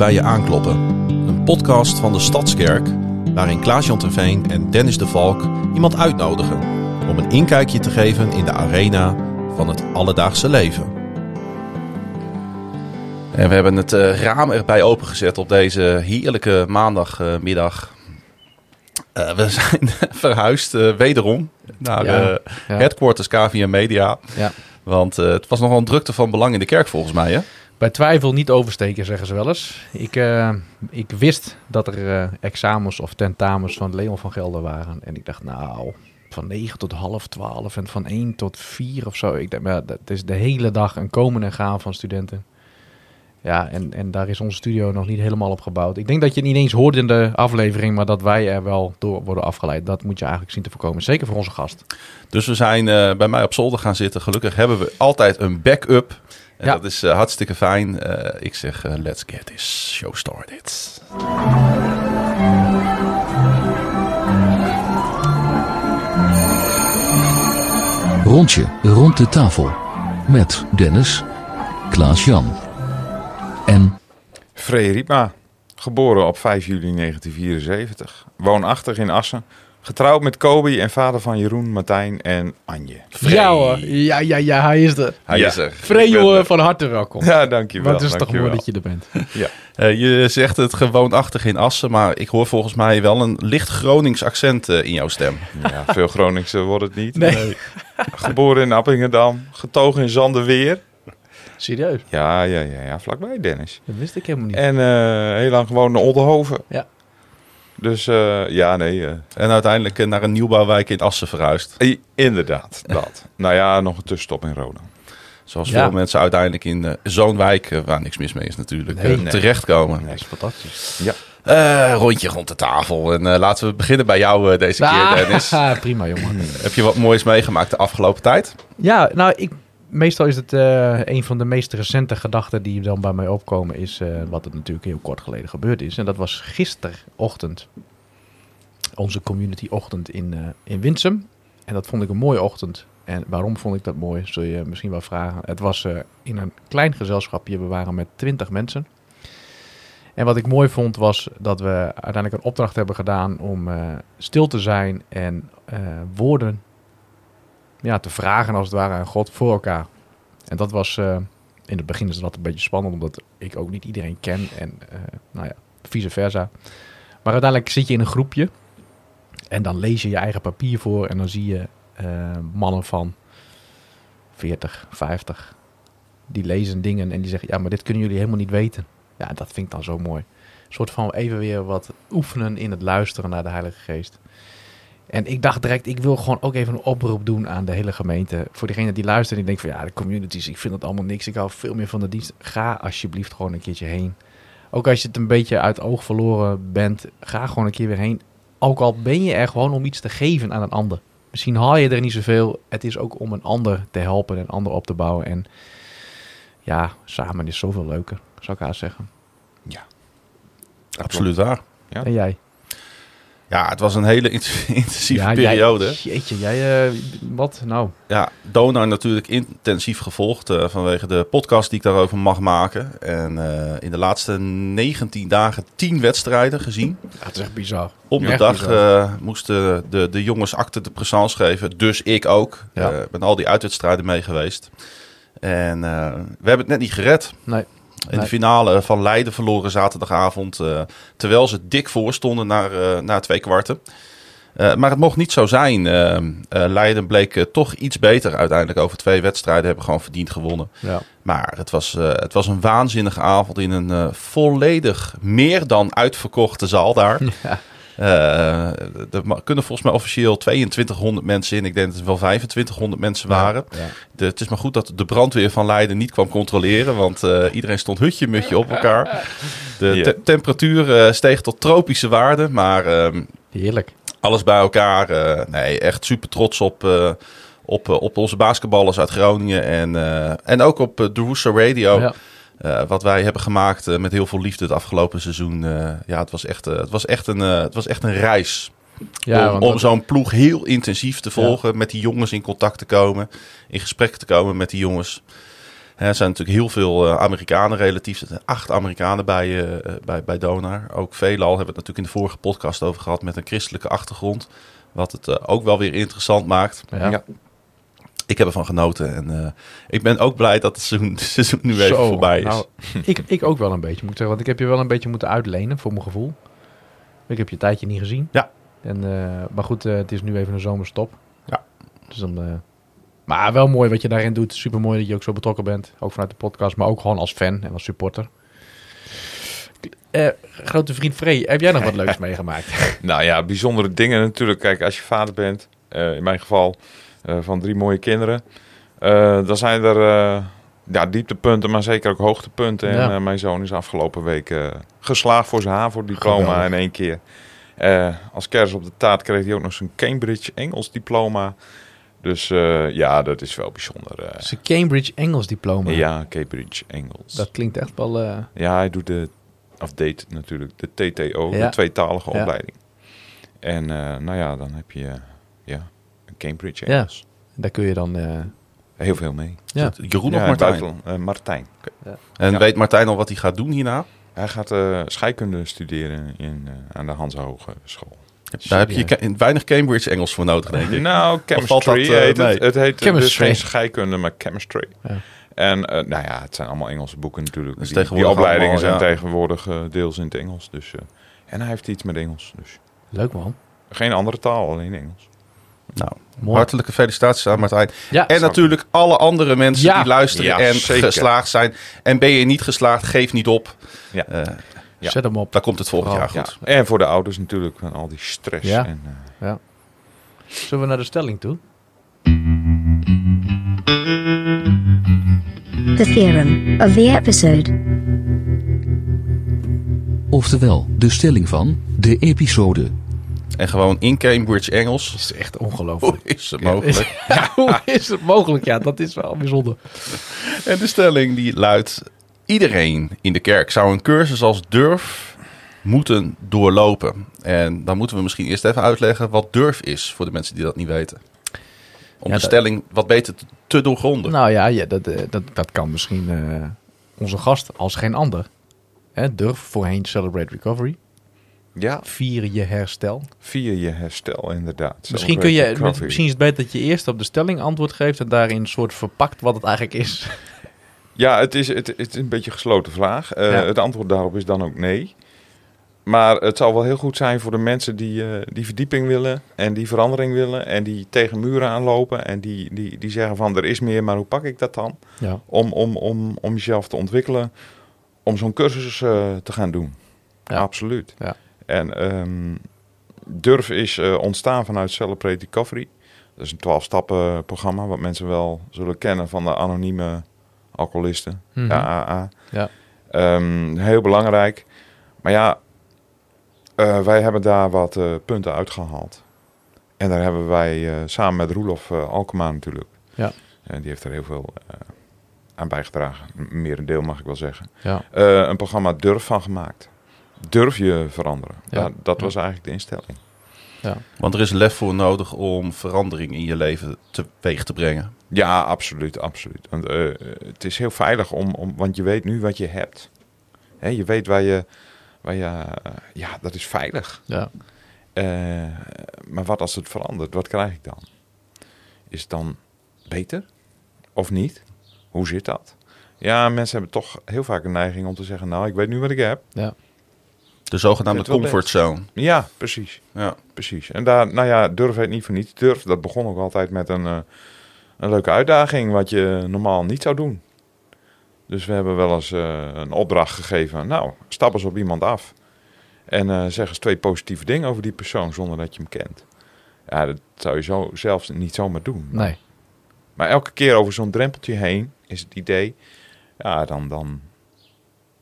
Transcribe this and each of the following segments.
bij je aankloppen. Een podcast van de Stadskerk, waarin Klaas-Jan Terveen en Dennis de Valk iemand uitnodigen om een inkijkje te geven in de arena van het alledaagse leven. En we hebben het uh, raam erbij opengezet op deze heerlijke maandagmiddag. Uh, we zijn verhuisd uh, wederom naar ja, ja. headquarters KVM Media. Ja. Want het was nogal een drukte van belang in de kerk volgens mij, hè? Bij twijfel niet oversteken, zeggen ze wel eens. Ik, uh, ik wist dat er uh, examens of tentamens van Leon van Gelder waren. En ik dacht, nou, van 9 tot half 12 en van 1 tot 4 of zo. Ik dacht, maar dat is de hele dag een komen en gaan van studenten. Ja, en, en daar is onze studio nog niet helemaal op gebouwd. Ik denk dat je het niet eens hoort in de aflevering, maar dat wij er wel door worden afgeleid. Dat moet je eigenlijk zien te voorkomen. Zeker voor onze gast. Dus we zijn uh, bij mij op zolder gaan zitten. Gelukkig hebben we altijd een backup. En ja. dat is uh, hartstikke fijn. Uh, ik zeg, uh, let's get this show started. Rondje rond de tafel. Met Dennis, Klaas-Jan en... Free Riepma, geboren op 5 juli 1974. Woonachtig in Assen. Getrouwd met Kobi en vader van Jeroen, Martijn en Anje. Vree. Ja hoor, ja, ja, ja, hij is er. Hij ja. is er. Vree jongen, van harte welkom. Ja, dankjewel. Wat is dankjewel. toch mooi dat je er bent. Ja. Uh, je zegt het gewoonachtig in Assen, maar ik hoor volgens mij wel een licht Gronings accent uh, in jouw stem. Ja, veel Groningse wordt het niet. Nee. nee. Geboren in Appingedam, getogen in Zanderweer. Serieus? Ja, ja, ja, ja, vlakbij Dennis. Dat wist ik helemaal niet. En uh, heel lang gewoon naar Oldenhoven. Ja. Dus uh, ja, nee. Uh, en uiteindelijk uh, naar een nieuwbouwwijk in Assen verhuisd. inderdaad, dat. nou ja, nog een tussenstop in Roda. Zoals ja. veel mensen uiteindelijk in zo'n wijk, waar niks mis mee is natuurlijk, nee, nee. terechtkomen. Nee, dat is fantastisch. Ja. rondje rond de tafel. En laten we beginnen bij jou deze ah, keer, Dennis. prima, jongen. Heb je wat moois meegemaakt de afgelopen tijd? Ja, nou, ik meestal is het uh, een van de meest recente gedachten die dan bij mij opkomen, is uh, wat het natuurlijk heel kort geleden gebeurd is. En dat was gisterochtend, onze community ochtend in, uh, in Winsum. En dat vond ik een mooie ochtend. En waarom vond ik dat mooi, zul je misschien wel vragen. Het was in een klein gezelschapje, we waren met twintig mensen. En wat ik mooi vond was dat we uiteindelijk een opdracht hebben gedaan om stil te zijn en woorden ja, te vragen als het ware aan God voor elkaar. En dat was, uh, in het begin is dat een beetje spannend, omdat ik ook niet iedereen ken en uh, nou ja, vice versa. Maar uiteindelijk zit je in een groepje en dan lees je je eigen papier voor en dan zie je uh, mannen van 40, 50, die lezen dingen en die zeggen, ja, maar dit kunnen jullie helemaal niet weten. Ja, dat vind ik dan zo mooi. Een soort van even weer wat oefenen in het luisteren naar de Heilige Geest. En ik dacht direct, ik wil gewoon ook even een oproep doen aan de hele gemeente. Voor degene die luistert en die denkt van ja, de communities, ik vind dat allemaal niks. Ik hou veel meer van de dienst. Ga alsjeblieft gewoon een keertje heen. Ook als je het een beetje uit oog verloren bent, ga gewoon een keer weer heen. Ook al ben je er gewoon om iets te geven aan een ander. Misschien haal je er niet zoveel. Het is ook om een ander te helpen en een ander op te bouwen. En ja, samen is zoveel leuker, zou ik haast zeggen. Ja, absoluut waar. Ja. En jij? Ja, het was een hele intensieve ja, periode. Jij, jeetje, jij, uh, wat nou? Ja, Donar natuurlijk intensief gevolgd uh, vanwege de podcast die ik daarover mag maken. En uh, in de laatste 19 dagen 10 wedstrijden gezien. Ja, dat is echt bizar. Op de dag moesten de, de jongens acte de présence geven. Dus ik ook. Ik ja. ben al die uitwedstrijden mee geweest. En we hebben het net niet gered. Nee. In de finale van Leiden verloren zaterdagavond. Uh, terwijl ze dik voor stonden naar, uh, naar twee kwarten. Uh, maar het mocht niet zo zijn. Leiden bleek toch iets beter uiteindelijk over twee wedstrijden. Hebben gewoon verdiend gewonnen. Ja. Maar het was, het was een waanzinnige avond in een volledig meer dan uitverkochte zaal daar. Ja. Uh, er kunnen volgens mij officieel 2200 mensen in. Ik denk dat het wel 2500 mensen waren. Ja, ja. De, het is maar goed dat de brandweer van Leiden niet kwam controleren. Want uh, iedereen stond hutje-mutje op elkaar. De te temperatuur uh, steeg tot tropische waarden. Maar um, Heerlijk. alles bij elkaar. nee, echt super trots op, op, op onze basketballers uit Groningen. En, en ook op de Rooster Radio. Ja. Uh, wat wij hebben gemaakt uh, met heel veel liefde het afgelopen seizoen. Uh, ja, het was echt, het was echt, een, het was echt een reis. Ja, om om zo'n ploeg heel intensief te volgen. Ja. Met die jongens in contact te komen. In gesprek te komen met die jongens. Hè, Er zijn natuurlijk heel veel eh, Amerikanen relatief. Er zijn acht Amerikanen bij, eh, bij, bij Donar. Ook veelal hebben we het natuurlijk in de vorige podcast over gehad met een christelijke achtergrond. Wat het eh, ook wel weer interessant maakt. Ja. Ik heb ervan genoten. En eh, ik ben ook blij dat het seizoen, seizoen nu even Zo, voorbij is. nou, ik, ik ook wel een beetje, moet ik zeggen. Want ik heb je wel een beetje moeten uitlenen, voor mijn gevoel. Ik heb je een tijdje niet gezien. Ja. En, eh, maar goed, eh, het is nu even een zomerstop. Ja. Dus dan, eh, maar wel mooi wat je daarin doet. Super mooi dat je ook zo betrokken bent. Ook vanuit de podcast, maar ook gewoon als fan en als supporter. Eh, grote vriend Free, heb jij nog wat leuks meegemaakt? Nou ja, bijzondere dingen natuurlijk. Kijk, als je vader bent, eh, in mijn geval van drie mooie kinderen, eh, dan zijn er eh, ja, dieptepunten, maar zeker ook hoogtepunten. En Ja. eh, mijn zoon is afgelopen week eh, geslaagd voor zijn HAVO-diploma Geweldig. in één keer. Eh, als kers op de taart kreeg hij ook nog zijn Cambridge Engels diploma. Dus eh, ja, dat is wel bijzonder. eh. Het is een Cambridge Engels diploma. ja, Cambridge Engels. Dat klinkt echt wel... eh, Ja, hij doet de, of deed natuurlijk, de TTO, Ja. de tweetalige Ja. opleiding. En eh, nou ja, dan heb je eh, ja, Cambridge Ja. Engels. daar kun je dan... eh, Heel veel mee. ja. Jeroen ja, of Martijn? buitenland. Eh, Martijn. En Ja. weet Martijn al wat hij gaat doen hierna? Hij gaat eh, scheikunde studeren in, eh, aan de Hans Hogeschool. Daar heb je ke- weinig Cambridge Engels voor nodig, denk ik. Nou, dat, chemistry heet het. Het heet dus Chemistry. geen scheikunde, maar chemistry. Ja. En eh, nou ja, het zijn allemaal Engelse boeken natuurlijk. Dus die, opleidingen allemaal, zijn ja. tegenwoordig deels in het Engels. Dus, eh, en hij heeft iets met Engels. Dus Leuk man. geen andere taal, alleen Engels. Nou, Mooi. hartelijke felicitaties aan Martijn. Ja, En natuurlijk alle andere mensen Ja. die luisteren Ja, en zeker. geslaagd zijn. En ben je niet geslaagd, geef niet op. Ja. Eh, Ja. zet hem op. daar komt het volgend Vooral, jaar goed. Ja, en voor de ouders natuurlijk, van al die stress. Ja. En, eh, Zullen we naar de stelling toe? The theorem of the episode. Oftewel, de stelling van de episode. En gewoon in Cambridge Engels. Is echt Hoe ongelooflijk. is het mogelijk? Ja, hoe is het mogelijk? Ja, dat is wel bijzonder. En de stelling die luidt... Iedereen in de kerk zou een cursus als durf moeten doorlopen. En dan moeten we misschien eerst even uitleggen wat durf is... voor de mensen die dat niet weten. Om Ja, de dat- stelling wat beter te, te doorgronden. Nou ja, ja dat, eh, dat, dat kan misschien eh, onze gast als geen ander. Hè, durf voorheen Celebrate Recovery. Ja, Vier je herstel. via je herstel inderdaad. Misschien, kun je, misschien is het beter dat je eerst op de stelling antwoord geeft... en daarin een soort verpakt wat het eigenlijk is. Ja, het is, het, het is een beetje een gesloten vraag. Eh, Ja. Het antwoord daarop is dan ook nee. Maar het zou wel heel goed zijn voor de mensen die, eh, die verdieping willen en die verandering willen en die tegen muren aanlopen en die, die, die zeggen van er is meer, maar hoe pak ik dat dan? Ja. Om, om, om, om jezelf te ontwikkelen, om zo'n cursus eh, te gaan doen. Ja. Absoluut. Ja. En ehm, Durf is eh, ontstaan vanuit Celebrate Recovery. Dat is een 12-stappen programma wat mensen wel zullen kennen van de anonieme alcoholisten. De AA. Ja. Ehm, heel belangrijk. Maar ja, eh, wij hebben daar wat eh, punten uitgehaald. En daar hebben wij samen met Roelof Alkema natuurlijk. Ja. En die heeft er heel veel aan bijgedragen. M- Merendeel mag ik wel zeggen. Ja. Een programma Durf van gemaakt. Durf je veranderen. Ja. Ja, dat Ja. was eigenlijk de instelling. Want er is lef voor nodig om verandering in je leven teweeg te brengen. Ja, absoluut, absoluut. Want, eh, het is heel veilig om, om, want je weet nu wat je hebt. Hè, je weet waar je, waar je, ja, dat is veilig. Ja. Eh, maar wat als het verandert? Wat krijg ik dan? Is het dan beter of niet? Hoe zit dat? Ja, mensen hebben toch heel vaak een neiging om te zeggen: Nou, ik weet nu wat ik heb. Ja. De zogenaamde het comfortzone. Ja, precies. Ja. Precies. En daar, nou ja, durf heet niet voor niets. Durf, dat begon ook altijd met een, eh, een leuke uitdaging, wat je normaal niet zou doen. Dus we hebben wel eens eh, een opdracht gegeven. Nou, stap eens op iemand af. En eh, zeg eens twee positieve dingen over die persoon zonder dat je hem kent. Ja, dat zou je zo zelfs niet zomaar doen. Nee. Maar elke keer over zo'n drempeltje heen is het idee, ja, dan, dan,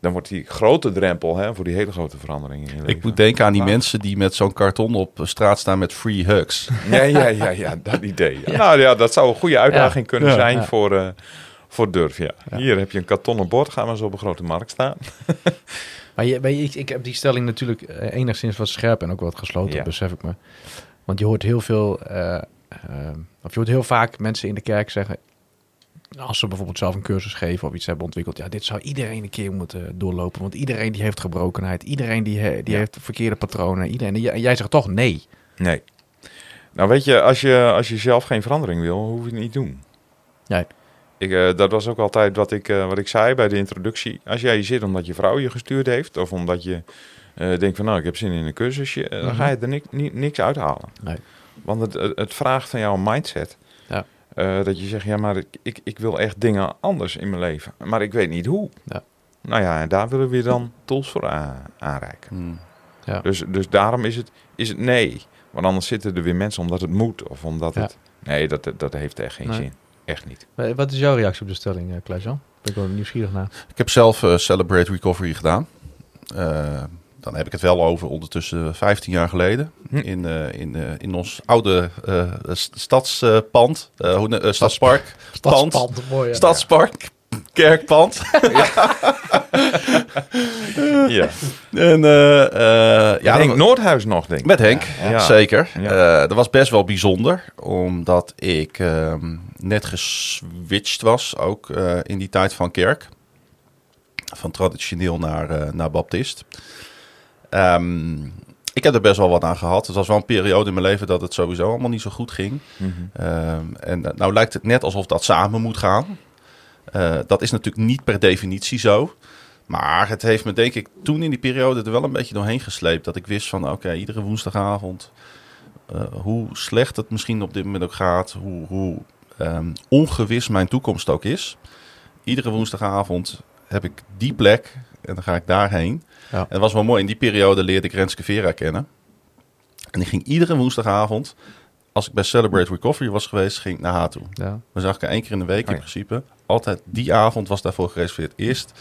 dan wordt die grote drempel hè, voor die hele grote veranderingen in je leven. Ik moet denken aan die mensen die met zo'n karton op straat staan met free hugs. Ja, ja, ja, ja, dat idee. Ja. Nou ja, dat zou een goede uitdaging Ja. kunnen Ja, zijn ja. Voor, eh, voor Durf. Ja. Hier heb je een kartonnen bord, gaan we eens op een grote markt staan. Maar je, ik, ik heb die stelling natuurlijk eh, enigszins wat scherp en ook wat gesloten, Ja. besef ik me. Want je hoort heel veel, eh, eh, of je hoort heel vaak mensen in de kerk zeggen: als ze bijvoorbeeld zelf een cursus geven of iets hebben ontwikkeld. Ja, dit zou iedereen een keer moeten doorlopen. Want iedereen die heeft gebrokenheid. Iedereen die, he- die Ja. heeft verkeerde patronen. Iedereen, en jij- zegt toch nee. Nee. Nou weet je, als je, als je zelf geen verandering wil, hoef je het niet te doen. Nee. Ik, eh, dat was ook altijd wat ik, eh, wat ik zei bij de introductie. Als jij hier zit omdat je vrouw je gestuurd heeft, of omdat je eh, denkt van nou, ik heb zin in een cursusje, eh, dan ga je er ni- ni- niks uithalen. Nee. Want het, het, het vraagt van jou een mindset. Eh, dat je zegt, ja, maar ik, ik, ik wil echt dingen anders in mijn leven. Maar ik weet niet hoe. Ja. Nou ja, en daar willen we je dan tools voor aanreiken. Hmm. Ja. Dus, dus daarom is het, is het nee. Want anders zitten er weer mensen omdat het moet. Of omdat Ja. het... Nee, dat, dat heeft echt geen Nee. zin. Echt niet. Eh, Wat is jouw reactie op de stelling, uh, Klaas-Jan? Ben ik wel nieuwsgierig naar. Ik heb zelf eh, Celebrate Recovery gedaan. Eh, dan heb ik het wel over ondertussen 15 jaar geleden. Hm. In, eh, in, eh, in ons oude st- stadspand. stadspark. Pand. Stadspand, mooi. Ja. Stadspark. Kerkpand. Ja. en, eh, eh, ja, Henk Noordhuis nog, denk ik. Met Henk, Ja. zeker. Ja. Dat was best wel bijzonder, omdat ik ehm, net geswitcht was, ook in die tijd van kerk. Van traditioneel naar, naar baptist. Ehm, ik heb er best wel wat aan gehad. Het was wel een periode in mijn leven dat het sowieso allemaal niet zo goed ging. Ehm, en eh, nou lijkt het net alsof dat samen moet gaan. Eh, dat is natuurlijk niet per definitie zo. Maar het heeft me denk ik toen in die periode er wel een beetje doorheen gesleept. Dat ik wist van oké, iedere woensdagavond, eh, hoe slecht het misschien op dit moment ook gaat, hoe, hoe ehm, ongewis mijn toekomst ook is. Iedere woensdagavond heb ik die plek en dan ga ik daarheen. Ja. En het was wel mooi, in die periode leerde ik Renske Vera kennen. En ik ging iedere woensdagavond, als ik bij Celebrate Recovery was geweest, ging ik naar haar toe. Ja. Dan zag ik haar één keer in de week Oh in ja. principe. Altijd die avond was daarvoor gereserveerd. Eerst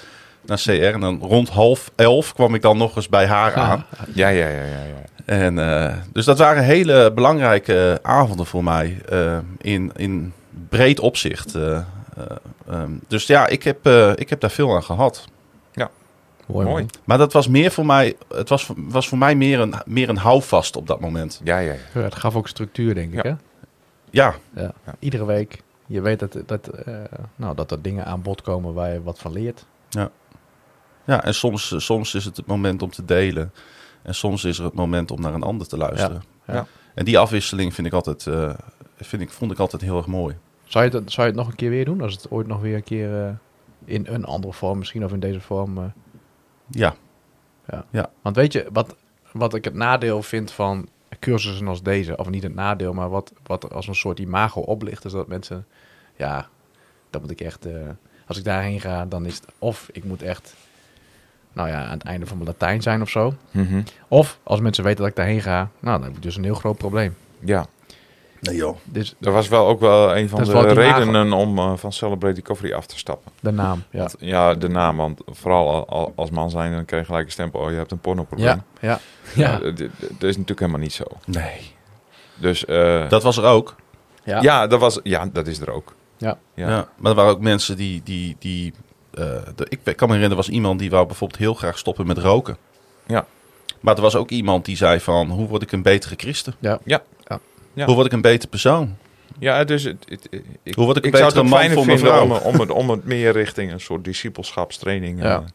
naar CR en dan rond half elf kwam ik dan nog eens bij haar aan. Ja, ja, ja, ja. ja. En, eh, dus dat waren hele belangrijke avonden voor mij eh, in, in breed opzicht. eh, eh, ehm, dus ja, ik heb, eh, ik heb daar veel aan gehad. Mooi. Maar dat was meer voor mij, het was, was voor mij meer een, meer een houvast op dat moment. Ja, ja, ja. Ja, Het gaf ook structuur, denk ik. Ja. Hè? Ja, Ja. Ja. Iedere week. Je weet dat, dat, eh, nou, dat er dingen aan bod komen waar je wat van leert. ja en soms, soms is het het moment om te delen. En soms is er het moment om naar een ander te luisteren. Ja. Ja. En die afwisseling vind ik altijd, eh, vind ik, vond ik altijd heel erg mooi. Zou je, het, zou je het nog een keer weer doen? Als het ooit nog weer een keer eh, in een andere vorm, misschien of in deze vorm. eh, Ja, Want weet je, wat, wat ik het nadeel vind van cursussen als deze, of niet het nadeel, maar wat, wat als een soort imago oplicht, is dat mensen, ja, dat moet ik echt, eh, als ik daarheen ga, dan is het, of ik moet echt, nou ja, aan het einde van mijn Latijn zijn of zo. Mhm. Of als mensen weten dat ik daarheen ga, nou, dan heb ik dus een heel groot probleem. Ja, nee joh. Dus dat was wel ook wel een van de redenen om eh, van Celebrate Recovery af te stappen. de naam, ja. Want, ja, de naam, want vooral al- al- als man zijn, dan krijg je gelijk een stempel, oh, je hebt een pornoprobleem. Ja, ja, ja. Dat is natuurlijk helemaal niet zo. Nee. Dus eh, Dat was er ook. ja. ja. dat was, ja, dat is er ook. Ja. Ja. Ja. maar er waren ook mensen die... die, die eh, de, ik kan me herinneren, er was iemand die wou bijvoorbeeld heel graag stoppen met roken. Ja. Maar er was ook iemand die zei van, hoe word ik een betere christen? Ja. Ja. Ja. Hoe word ik een betere persoon? Ja, dus het, het- ik, Hoe word ik een zou het betere man fijner voor mijn vinden vrouw? Om, om, het, om het meer richting een soort discipelschapstraining Ja. eh,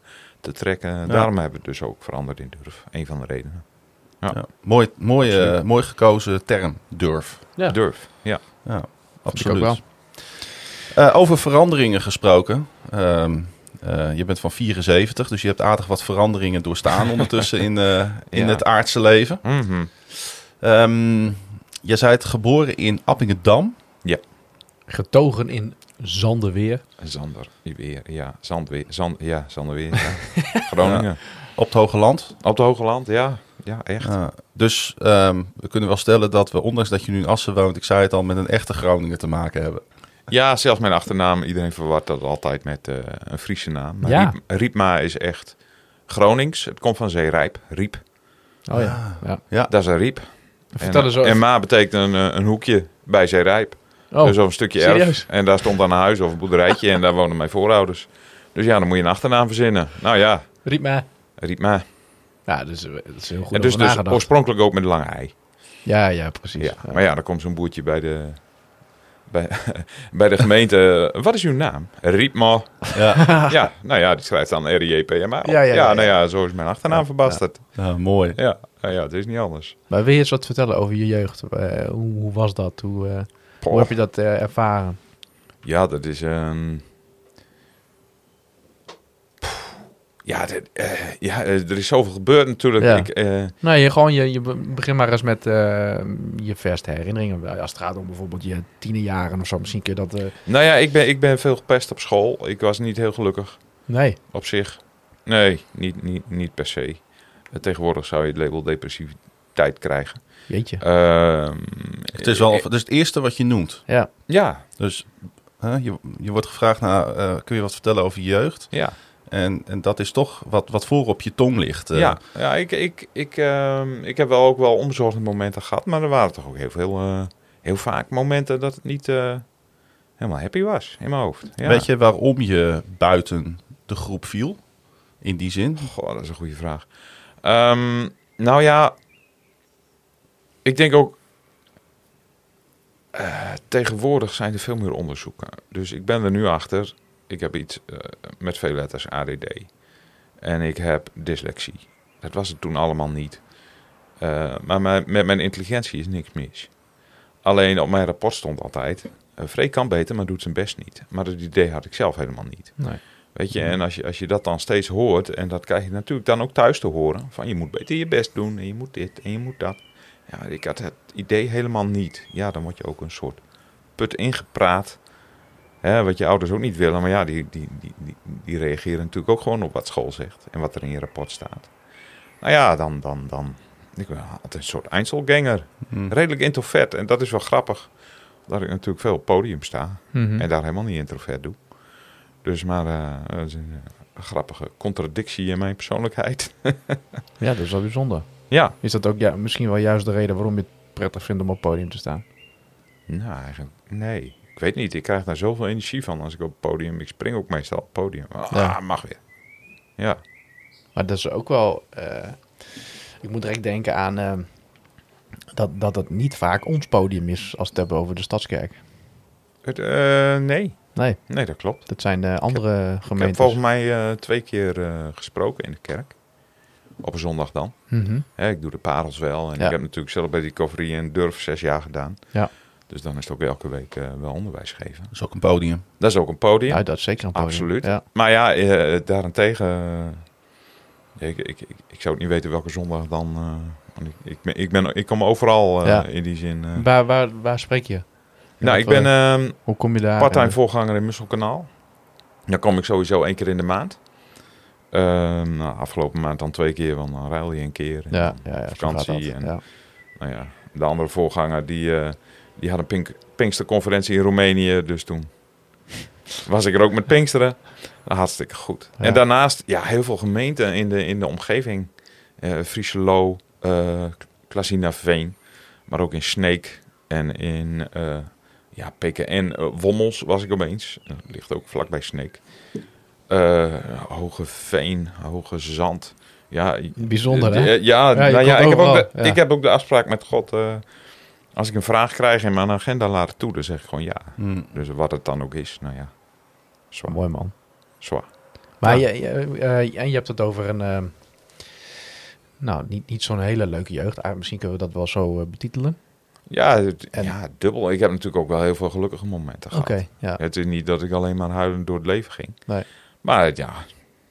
te trekken. Daarom hebben we het dus ook veranderd in Durf. Een van de redenen. Ja. Ja. Mooi, mooi, eh, mooi gekozen term, durf. Ja. Durf, ja. Ja, ik absoluut. ook wel. Eh, over veranderingen gesproken. Ehm, eh, je bent van 74, dus je hebt aardig wat veranderingen doorstaan ondertussen in, eh, in Ja. het aardse leven. Mhm. Ehm, je zei het geboren in Appingedam. Getogen in Zanderweer. Zander, weer, ja. Zandweer, Zand, ja, Zanderweer, ja. Groningen. op het Hoge Land. Op het Hoge Land, ja. Ja, echt. Ja, dus ehm, we kunnen wel stellen dat we, ondanks dat je nu in Assen woont, ik zei het al, met een echte Groninger te maken hebben. Ja, zelfs mijn achternaam. Iedereen verwart dat altijd met eh, een Friese naam. Maar Ja. Riep- Riepma is echt Gronings. Het komt van zeerijp. Riep. Oh ja. ja. Ja, Dat is een riep. Vertel en, eens over. en ma betekent een, eh, een hoekje bij zeerijp. Oh, dus een stukje serieus? erf. En daar stond dan een huis of een boerderijtje. en daar wonen mijn voorouders. Dus ja, dan moet je een achternaam verzinnen. Nou ja, riep me. Riepma. Ja, dus, eh, dat is heel goed En dus, dus oorspronkelijk ook met een lange ei. Ja, ja, precies. Ja. Maar ja, dan komt zo'n boertje bij de, bij, bij de gemeente, wat is uw naam? Rietmo. Ja, ja, nou ja, die schrijft dan R-I-J-P-M-A. Ja, ja, ja, nou ja, zo is mijn achternaam verbasterd. ja, mooi. Ja, nou ja, het is niet anders. Maar wil je eens wat vertellen over je jeugd? Eh, hoe, hoe was dat? Hoe, eh, hoe heb je dat eh, ervaren? Ja, dat is een. Ja, eh, ja, eh, er is zoveel gebeurd natuurlijk. Ja. Ik, eh, Nou, je, gewoon, je, je be- begin maar eens met eh, je verste herinneringen. Als het gaat om bijvoorbeeld je tienerjaren of zo. Misschien kun je dat... eh, nou ja, ik ben, ik ben veel gepest op school. Ik was niet heel gelukkig Nee. op zich. Nee, niet, niet, niet per se. Tegenwoordig zou je het label depressiviteit krijgen. Jeetje. Ehm, Het is wel het, is het eerste wat je noemt. Ja. Ja, Dus hè, je, je wordt gevraagd, nou, eh, kun je wat vertellen over je jeugd? ja. En, en dat is toch wat, wat voor op je tong ligt. eh. ja, ja ik, ik, ik, ehm, ik heb wel ook wel onbezorgde momenten gehad. Maar er waren toch ook heel veel, eh, heel vaak momenten dat het niet eh, helemaal happy was in mijn hoofd. Ja. Weet je waarom je buiten de groep viel? In die zin? Goh, dat is een goede vraag. Ehm, nou ja, ik denk ook. tegenwoordig zijn er veel meer onderzoeken. Dus ik ben er nu achter. Ik heb iets eh, met veel letters ADD. En ik heb dyslexie. Dat was het toen allemaal niet. Eh, maar mijn- met mijn intelligentie is niks mis. Alleen op mijn rapport stond altijd... Uh, Freek kan beter, maar doet zijn best niet. Maar dat idee had ik zelf helemaal niet. Nee. Weet je, en als je, als je dat dan steeds hoort, en dat krijg je natuurlijk dan ook thuis te horen, van je moet beter je best doen, en je moet dit, en je moet dat. Ja, ik had het idee helemaal niet. Ja, dan word je ook een soort put ingepraat, hè, wat je ouders ook niet willen, maar ja, die, die, die, die, reageren natuurlijk ook gewoon op wat school zegt, en wat er in je rapport staat. Nou ja, dan, dan, dan, ik ben altijd een soort Einzelganger, Hm. redelijk introvert, en dat is wel grappig, dat ik natuurlijk veel op podium sta. Mhm. En daar helemaal niet introvert doe. Dus maar dat is een, eh, grappige contradictie in mijn persoonlijkheid. Ja, dat is wel bijzonder. ja. Is dat ook ja, misschien wel juist de reden waarom je het prettig vindt om op podium te staan? Nou, eigenlijk, nee. Ik weet niet. Ik krijg daar zoveel energie van als ik op het podium... Ik spring ook meestal op het podium. Ah, Ja. mag weer. Ja. Maar dat is ook wel... eh, ik moet direct denken aan... eh, dat, dat het niet vaak ons podium is als we het hebben over de Stadskerk. Het, eh, nee. Nee, Nee, dat klopt. dat zijn de andere Ik heb gemeentes. volgens mij twee keer gesproken in de kerk. Op een zondag dan. Mhm. Ik doe de parels wel. En Ja. ik heb natuurlijk zelf bij die Coverie en Durf zes jaar gedaan. Ja. Dus dan is het ook elke week eh, wel onderwijs geven. Dat is ook een podium. Dat is ook een podium. Ja, dat is zeker een podium. Absoluut. Ja. Maar ja, eh, daarentegen... eh, ik, ik, ik, ik zou het niet weten welke zondag dan... ik, ik, ben, ik, ben, ik kom overal Ja. in die zin. Waar, waar, waar spreek je? nou, ik ben eh, ehm Hoe kom je daar? part-time voorganger in Musselkanaal. Dan kom ik sowieso één keer in de maand. Ehm, nou, afgelopen maand dan twee keer, want dan ruil je een keer. En Ja, ja, ja, vakantie. En. Nou ja, de andere voorganger die, die had een pink, Pinksterconferentie in Roemenië. Dus toen was ik er ook met Pinksteren. Hartstikke goed. Ja. En daarnaast, ja, heel veel gemeenten in de, in de omgeving. Eh Frieselo, eh Klasinaveen, maar ook in Sneek en in eh, ja, PKN Wommels was ik opeens. Dat ligt ook vlakbij Sneek. Hoge Veen, Hoge Zand. Ja, Bijzonder, hè? Ja, nou ja, ik, heb ook de, ja. ik heb ook de afspraak met God. Als ik een vraag krijg en mijn agenda laat toe, dan zeg ik gewoon ja. Hm. Dus wat het dan ook is, nou ja. Zwaar. Mooi, man. Zwaar. Maar Ja. je, je, eh, en je hebt het over een... eh, nou, niet, niet zo'n hele leuke jeugd. Ah, misschien kunnen we dat wel zo eh, betitelen. Ja, het- En- ja, dubbel. Ik heb natuurlijk ook wel heel veel gelukkige momenten gehad. ja. Het is niet dat ik alleen maar huilend door het leven ging. Nee. Maar het- ja,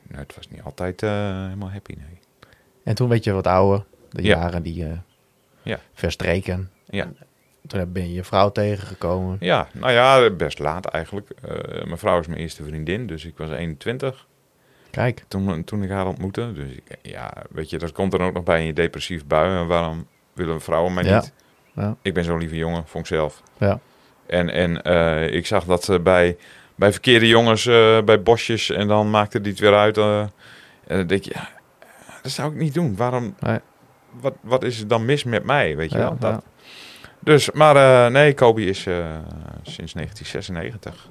nee, het was niet altijd eh, helemaal happy, nee. En toen werd je wat ouder. De Ja. jaren die eh Ja. Ja. Toen ben je je vrouw tegengekomen. Ja, nou ja, best laat eigenlijk. Eh, mijn vrouw is mijn eerste vriendin, dus ik was 21 Kijk, toen, toen ik haar ontmoette. Dus ik, ja, weet je, dat komt er ook nog bij in je depressief bui. En waarom willen vrouwen mij Ja. niet? Ja. Ik ben zo'n lieve jongen, vond ik zelf. Ja. En, en eh, ik zag dat ze bij, bij verkeerde jongens, eh, bij bosjes, en dan maakte die het weer uit. eh, en dan denk je, ja, dat zou ik niet doen. Waarom, Nee. wat, wat is er dan mis met mij, weet je Ja, wel? Dat. Dus, maar eh, nee, Kobe is eh, sinds 1996.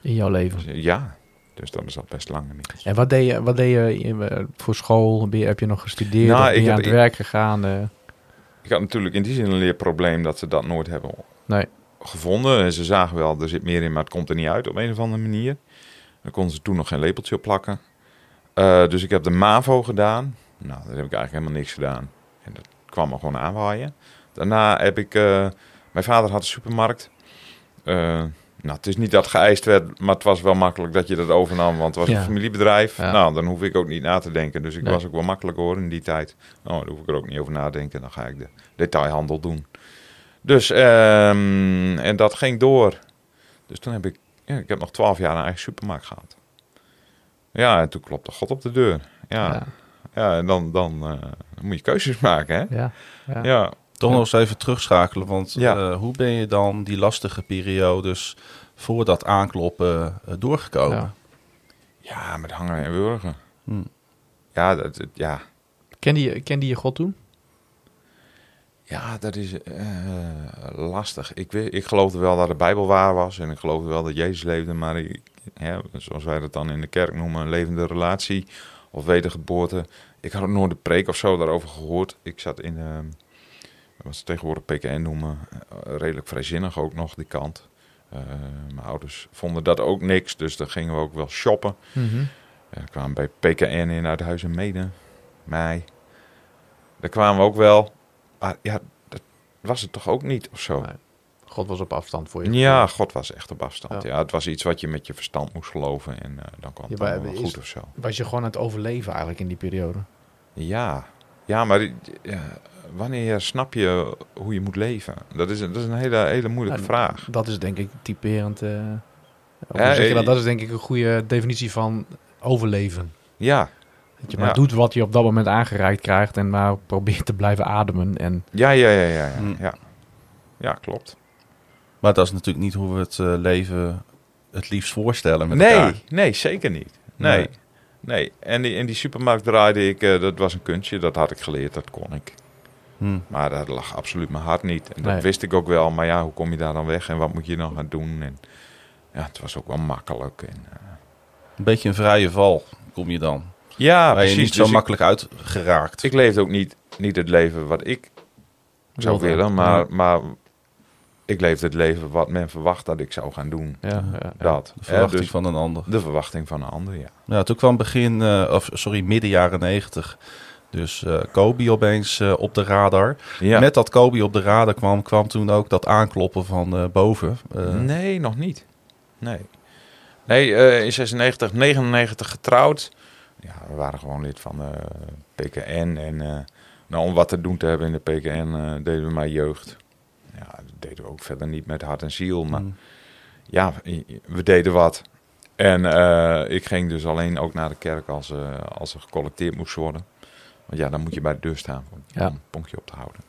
in jouw leven. Dus, ja, dus dat is al best lang niet. En wat deed je, wat deed je in- eh, voor school? Ben je- heb je nog gestudeerd? Nou, ben ik je heb- aan het ik- werk gegaan? eh? Ik had natuurlijk in die zin een leerprobleem dat ze dat nooit hebben Nee. gevonden. En ze zagen wel, er zit meer in, maar het komt er niet uit op een of andere manier. Daar konden ze toen nog geen lepeltje op plakken. Eh, dus ik heb de MAVO gedaan. Nou, daar heb ik eigenlijk helemaal niks gedaan. En dat kwam er gewoon aanwaaien. Daarna heb ik... eh, mijn vader had een supermarkt. Eh, nou, het is niet dat geëist werd, maar het was wel makkelijk dat je dat overnam, want het was Ja. een familiebedrijf. Ja. Nou, dan hoef ik ook niet na te denken. Dus ik Nee. was ook wel makkelijk hoor in die tijd. Nou, daar hoef ik er ook niet over nadenken. Dan ga ik de detailhandel doen. Dus, ehm, en dat ging door. Dus toen heb ik, ja, ik heb nog twaalf jaar een eigen supermarkt gehad. Ja, en toen klopte God op de deur. Ja, ja. En dan, dan, eh, dan moet je keuzes maken, hè? Ja. Ja. Ja, Toch nog eens even terugschakelen, want Ja. eh, hoe ben je dan die lastige periodes voor dat aankloppen eh, doorgekomen? Ja. ja met hangen en wurgen. Hm. Ja, dat, ja, Kende, je, kende je God toen? Ja, dat is eh, lastig. Ik, weet, ik geloofde wel dat de Bijbel waar was en ik geloofde wel dat Jezus leefde, maar ik, ja, zoals wij dat dan in de kerk noemen, een levende relatie of wedergeboorte. Ik had ook nooit de preek of zo daarover gehoord. Ik zat in, eh, wat ze tegenwoordig PKN noemen, eh, redelijk vrijzinnig ook nog die kant. Eh, mijn ouders vonden dat ook niks, dus dan gingen we ook wel shoppen. We kwamen bij PKN in uit Huis en Mede. Mei. Daar kwamen we ook wel. Maar ja, dat was het toch ook niet of zo. Nee. God was op afstand voor je. Ja, God was echt op afstand. Ja. Ja. het was iets wat je met je verstand moest geloven. En dan kwam het Ja, wel goed of zo. Was je gewoon aan het overleven eigenlijk in die periode? Ja, ja maar ja, wanneer snap je hoe je moet leven? Dat is, een- dat is een hele, hele moeilijke Ja, vraag. Dat is denk ik typerend. eh, hoe Ja, zeg je dat? eh, dat is denk ik een goede definitie van overleven. Ja, Dat je maar Ja. doet wat je op dat moment aangereikt krijgt en maar probeert te blijven ademen. En ja, ja, ja, ja. Ja, ja. ja klopt. Maar dat is natuurlijk niet hoe we het eh, leven het liefst voorstellen met Nee, elkaar. nee, zeker niet. Nee, Nee. nee. En die, in die supermarkt draaide ik, dat was een kunstje, dat had ik geleerd, dat kon ik. Hm. Maar dat lag absoluut mijn hart niet. En dat Nee. wist ik ook wel, maar ja, hoe kom je daar dan weg en wat moet je dan gaan doen? En ja, het was ook wel makkelijk. En, eh, Een beetje een vrije val kom je dan. ja, waar precies. je niet zo Dus ik- makkelijk uitgeraakt. Ik leefde ook niet, niet het leven wat ik zou Wilde. willen, maar, Ja. maar ik leefde het leven wat men verwacht dat ik zou gaan doen. ja, ja. Dat. de verwachting dus van een ander. de verwachting van een ander, ja. Ja, toen kwam begin, eh, of sorry, midden jaren negentig. Dus eh Kobe opeens eh, op de radar. ja. Met dat Kobe op de radar kwam, kwam toen ook dat aankloppen van eh, boven. Nee, nog niet. Nee. Nee, in 96, 99 getrouwd. Ja, we waren gewoon lid van de PKN. En nou, om wat te doen te hebben in de PKN deden we maar jeugd. Ja, dat deden we ook verder niet met hart en ziel. Maar hm. ja, we deden wat. En ik ging dus alleen ook naar de kerk als, als er gecollecteerd moest worden. Want ja, dan moet je bij de deur staan om Ja. een ponkje op te houden.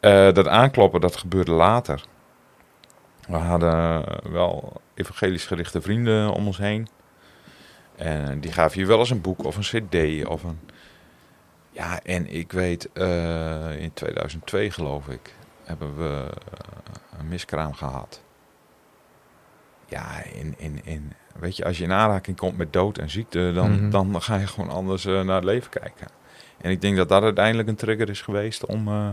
Eh, dat aankloppen, dat gebeurde later. We hadden wel evangelisch gerichte vrienden om ons heen. En die gaven je wel eens een boek of een cd of een... Ja, en ik weet, eh, in 2002 geloof ik, hebben we eh, een miskraam gehad. Ja, in, in, in, weet je, als je in aanraking komt met dood en ziekte, dan, Mhm. dan ga je gewoon anders naar het leven kijken. En ik denk dat dat uiteindelijk een trigger is geweest om, eh,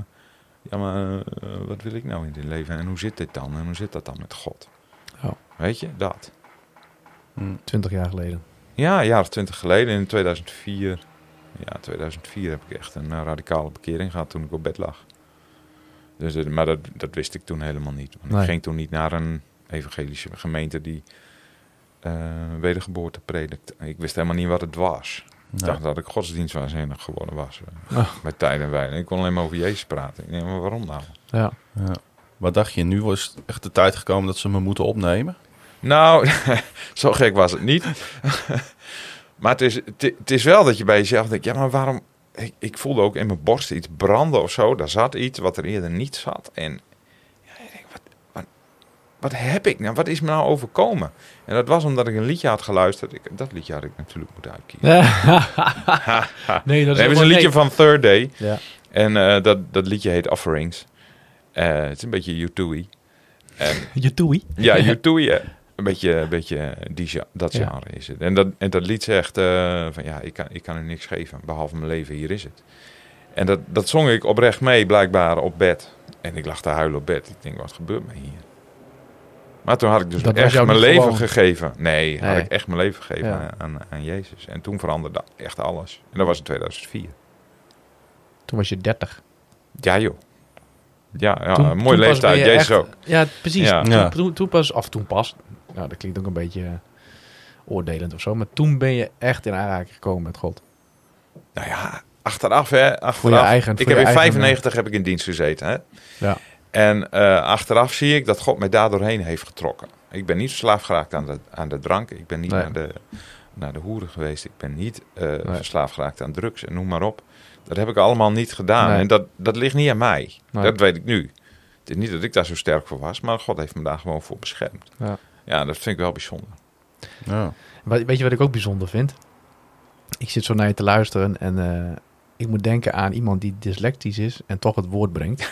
ja maar, eh, wat wil ik nou in dit leven en hoe zit dit dan en hoe zit dat dan met God? Oh. Weet je, dat. Hm. 20 jaar geleden. Ja, een jaar of twintig geleden, in 2004. Ja, 2004 heb ik echt een eh, radicale bekering gehad toen ik op bed lag. Dus, maar dat, dat wist ik toen helemaal niet. Want Nee. Ik ging toen niet naar een evangelische gemeente die eh, wedergeboorte predikt. Ik wist helemaal niet wat het was. Ik Ja. dacht dat ik godsdienstwaanzinnig geworden was. eh. Met tijd en wijle. Ik kon alleen maar over Jezus praten. Ik denk, maar waarom nou? Ja. Ja. Wat dacht je, nu was echt de tijd gekomen dat ze me moeten opnemen? Nou, zo gek was het niet. maar het is, het, het is wel dat je bij jezelf denkt, ja, maar waarom... Ik, ik voelde ook in mijn borst iets branden of zo. Daar zat iets wat er eerder niet zat. En ja, ik denk, wat, wat, wat heb ik nou? Wat is me nou overkomen? En dat was omdat ik een liedje had geluisterd. Ik, dat liedje had ik natuurlijk moeten uitkiezen. nee, dat is Nee, een liedje nee. van Third Day. Ja. En eh, dat, dat liedje heet Offerings. Eh, het is een beetje U2 En Je toei. ja, U2 ja. Een beetje, een beetje die, dat Ja. genre is het. En dat, en dat lied zegt eh, van ja, ik kan, ik kan u niks geven, behalve mijn leven, hier is het. En dat, dat zong ik oprecht mee, blijkbaar op bed. En ik lag te huilen op bed. Ik denk, wat gebeurt me hier? Maar toen had ik dus Dat echt mijn leven gewoon- gegeven. Nee, had Nee. ik echt mijn leven gegeven Ja. aan, aan Jezus. En toen veranderde echt alles. En dat was in 2004. Toen was je 30. Ja joh. Ja, ja Toen- een mooie leeftijd. je Jezus echt- ook. Ja, precies. Ja. Toen, Ja. Toen, toen pas, of toen pas, nou dat klinkt ook een beetje eh, oordelend of zo, maar toen ben je echt in aanraking gekomen met God. Nou ja, achteraf hè. Achteraf. Voor je eigen- ik heb je in eigen- 95 heb ik in dienst gezeten hè. Ja. En eh, achteraf zie ik dat God mij daar doorheen heeft getrokken. Ik ben niet verslaafd geraakt aan de, aan de drank. Ik ben niet Nee. naar, de, naar de hoeren geweest. Ik ben niet eh, Nee. verslaafd geraakt aan drugs en noem maar op. Dat heb ik allemaal niet gedaan. Nee. En dat, dat ligt niet aan mij. Nee. Dat weet ik nu. Het is niet dat ik daar zo sterk voor was, maar God heeft me daar gewoon voor beschermd. Ja. Ja, dat vind ik wel bijzonder. Ja. Weet je wat ik ook bijzonder vind? Ik zit zo naar je te luisteren en eh, ik moet denken aan iemand die dyslectisch is en toch het woord brengt.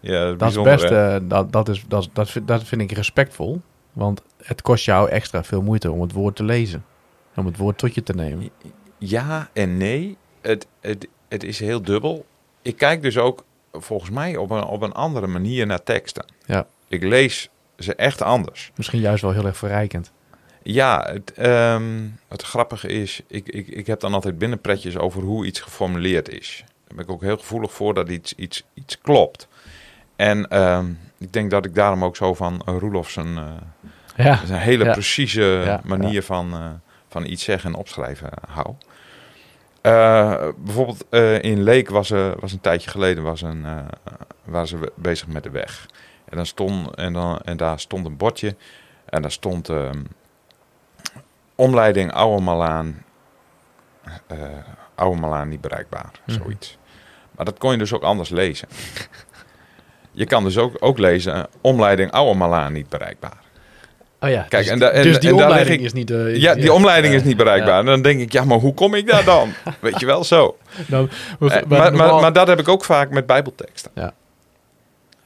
Ja, Dat is best, eh, dat, dat, is, dat, is- dat, vind, dat vind ik respectvol. Want het kost jou extra veel moeite om het woord te lezen. Om het woord tot je te nemen. Ja en nee. Het, het, het is heel dubbel. Ik kijk dus ook volgens mij op een, op een andere manier naar teksten. Ja. Ik lees ze echt anders. Misschien juist wel heel erg verrijkend. Ja, het, ehm, het grappige is, ik, ik, ik heb dan altijd binnenpretjes over hoe iets geformuleerd is. Daar ben ik ook heel gevoelig voor dat iets, iets, iets klopt. En ehm, ik denk dat ik daarom ook zo van uh, Roelof zijn, eh, Ja, zijn hele Ja. precieze Ja, manier. Van, eh, van iets zeggen en opschrijven hou. Eh, bijvoorbeeld in Leek was, er was een tijdje geleden was een, waren ze bezig met de weg. En, dan stond, en, dan, en daar stond een bordje en daar stond ehm, omleiding Oude Malaan, eh Oude Malaan niet bereikbaar, Mhm. zoiets. Maar dat kon je dus ook anders lezen. Je kan dus ook, ook lezen, eh, omleiding Oude Malaan niet bereikbaar. oh ja. Kijk, dus, en da- en- dus die en daar lig omleiding ik- is niet... eh, Ja, die omleiding is niet bereikbaar. ja. En dan denk ik, ja, maar hoe kom ik daar dan? Weet je wel, zo. Nou, Eh, maar, maar, maar dat heb ik ook vaak met bijbelteksten. Ja.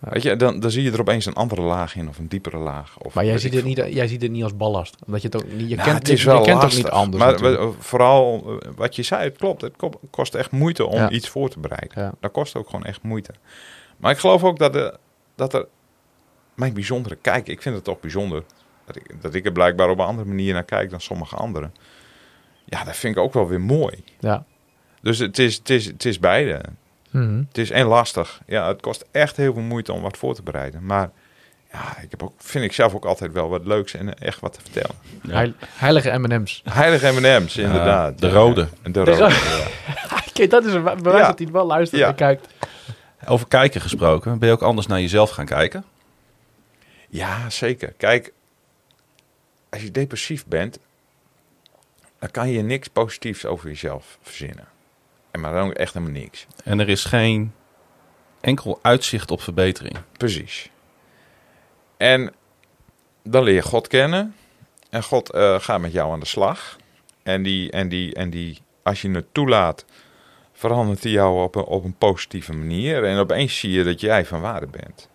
Ja. Weet je, dan, dan zie je er opeens een andere laag in of een diepere laag. Of Maar jij ziet, het niet, jij ziet het niet als ballast. Omdat je het ook niet... Je Nou, kent, het is wel je kent lastig. ook niet anders Maar natuurlijk. vooral eh, wat je zei, het klopt. Het ko- kost echt moeite om Ja. iets voor te bereiden. Ja. Dat kost ook gewoon echt moeite. Maar ik geloof ook dat, er dat er mijn bijzondere kijk, ik vind het toch bijzonder dat ik, dat ik er blijkbaar op een andere manier naar kijk dan sommige anderen. Ja, dat vind ik ook wel weer mooi. Ja. Dus het is, het is, het is beide. Mhm. Het is en lastig. Ja, het kost echt heel veel moeite om wat voor te bereiden. Maar ja, ik heb ook, vind ik zelf ook altijd wel wat leuks en echt wat te vertellen. Ja. Heil- heilige M&M's. Heilige M&M's, inderdaad. de rode. De De rode. rode. ja. Kijk, dat is een bewijs Ja. dat hij wel luistert Ja. en kijkt. Over kijken gesproken, ben je ook anders naar jezelf gaan kijken? Ja, zeker. Kijk, als je depressief bent, dan kan je niks positiefs over jezelf verzinnen. En maar dan ook echt helemaal niks. En er is geen enkel uitzicht op verbetering. Precies. En dan leer je God kennen. En God eh, gaat met jou aan de slag. En, die, en, die, en die, als je het toelaat, verandert hij jou op een, op een positieve manier. En opeens zie je dat jij van waarde bent.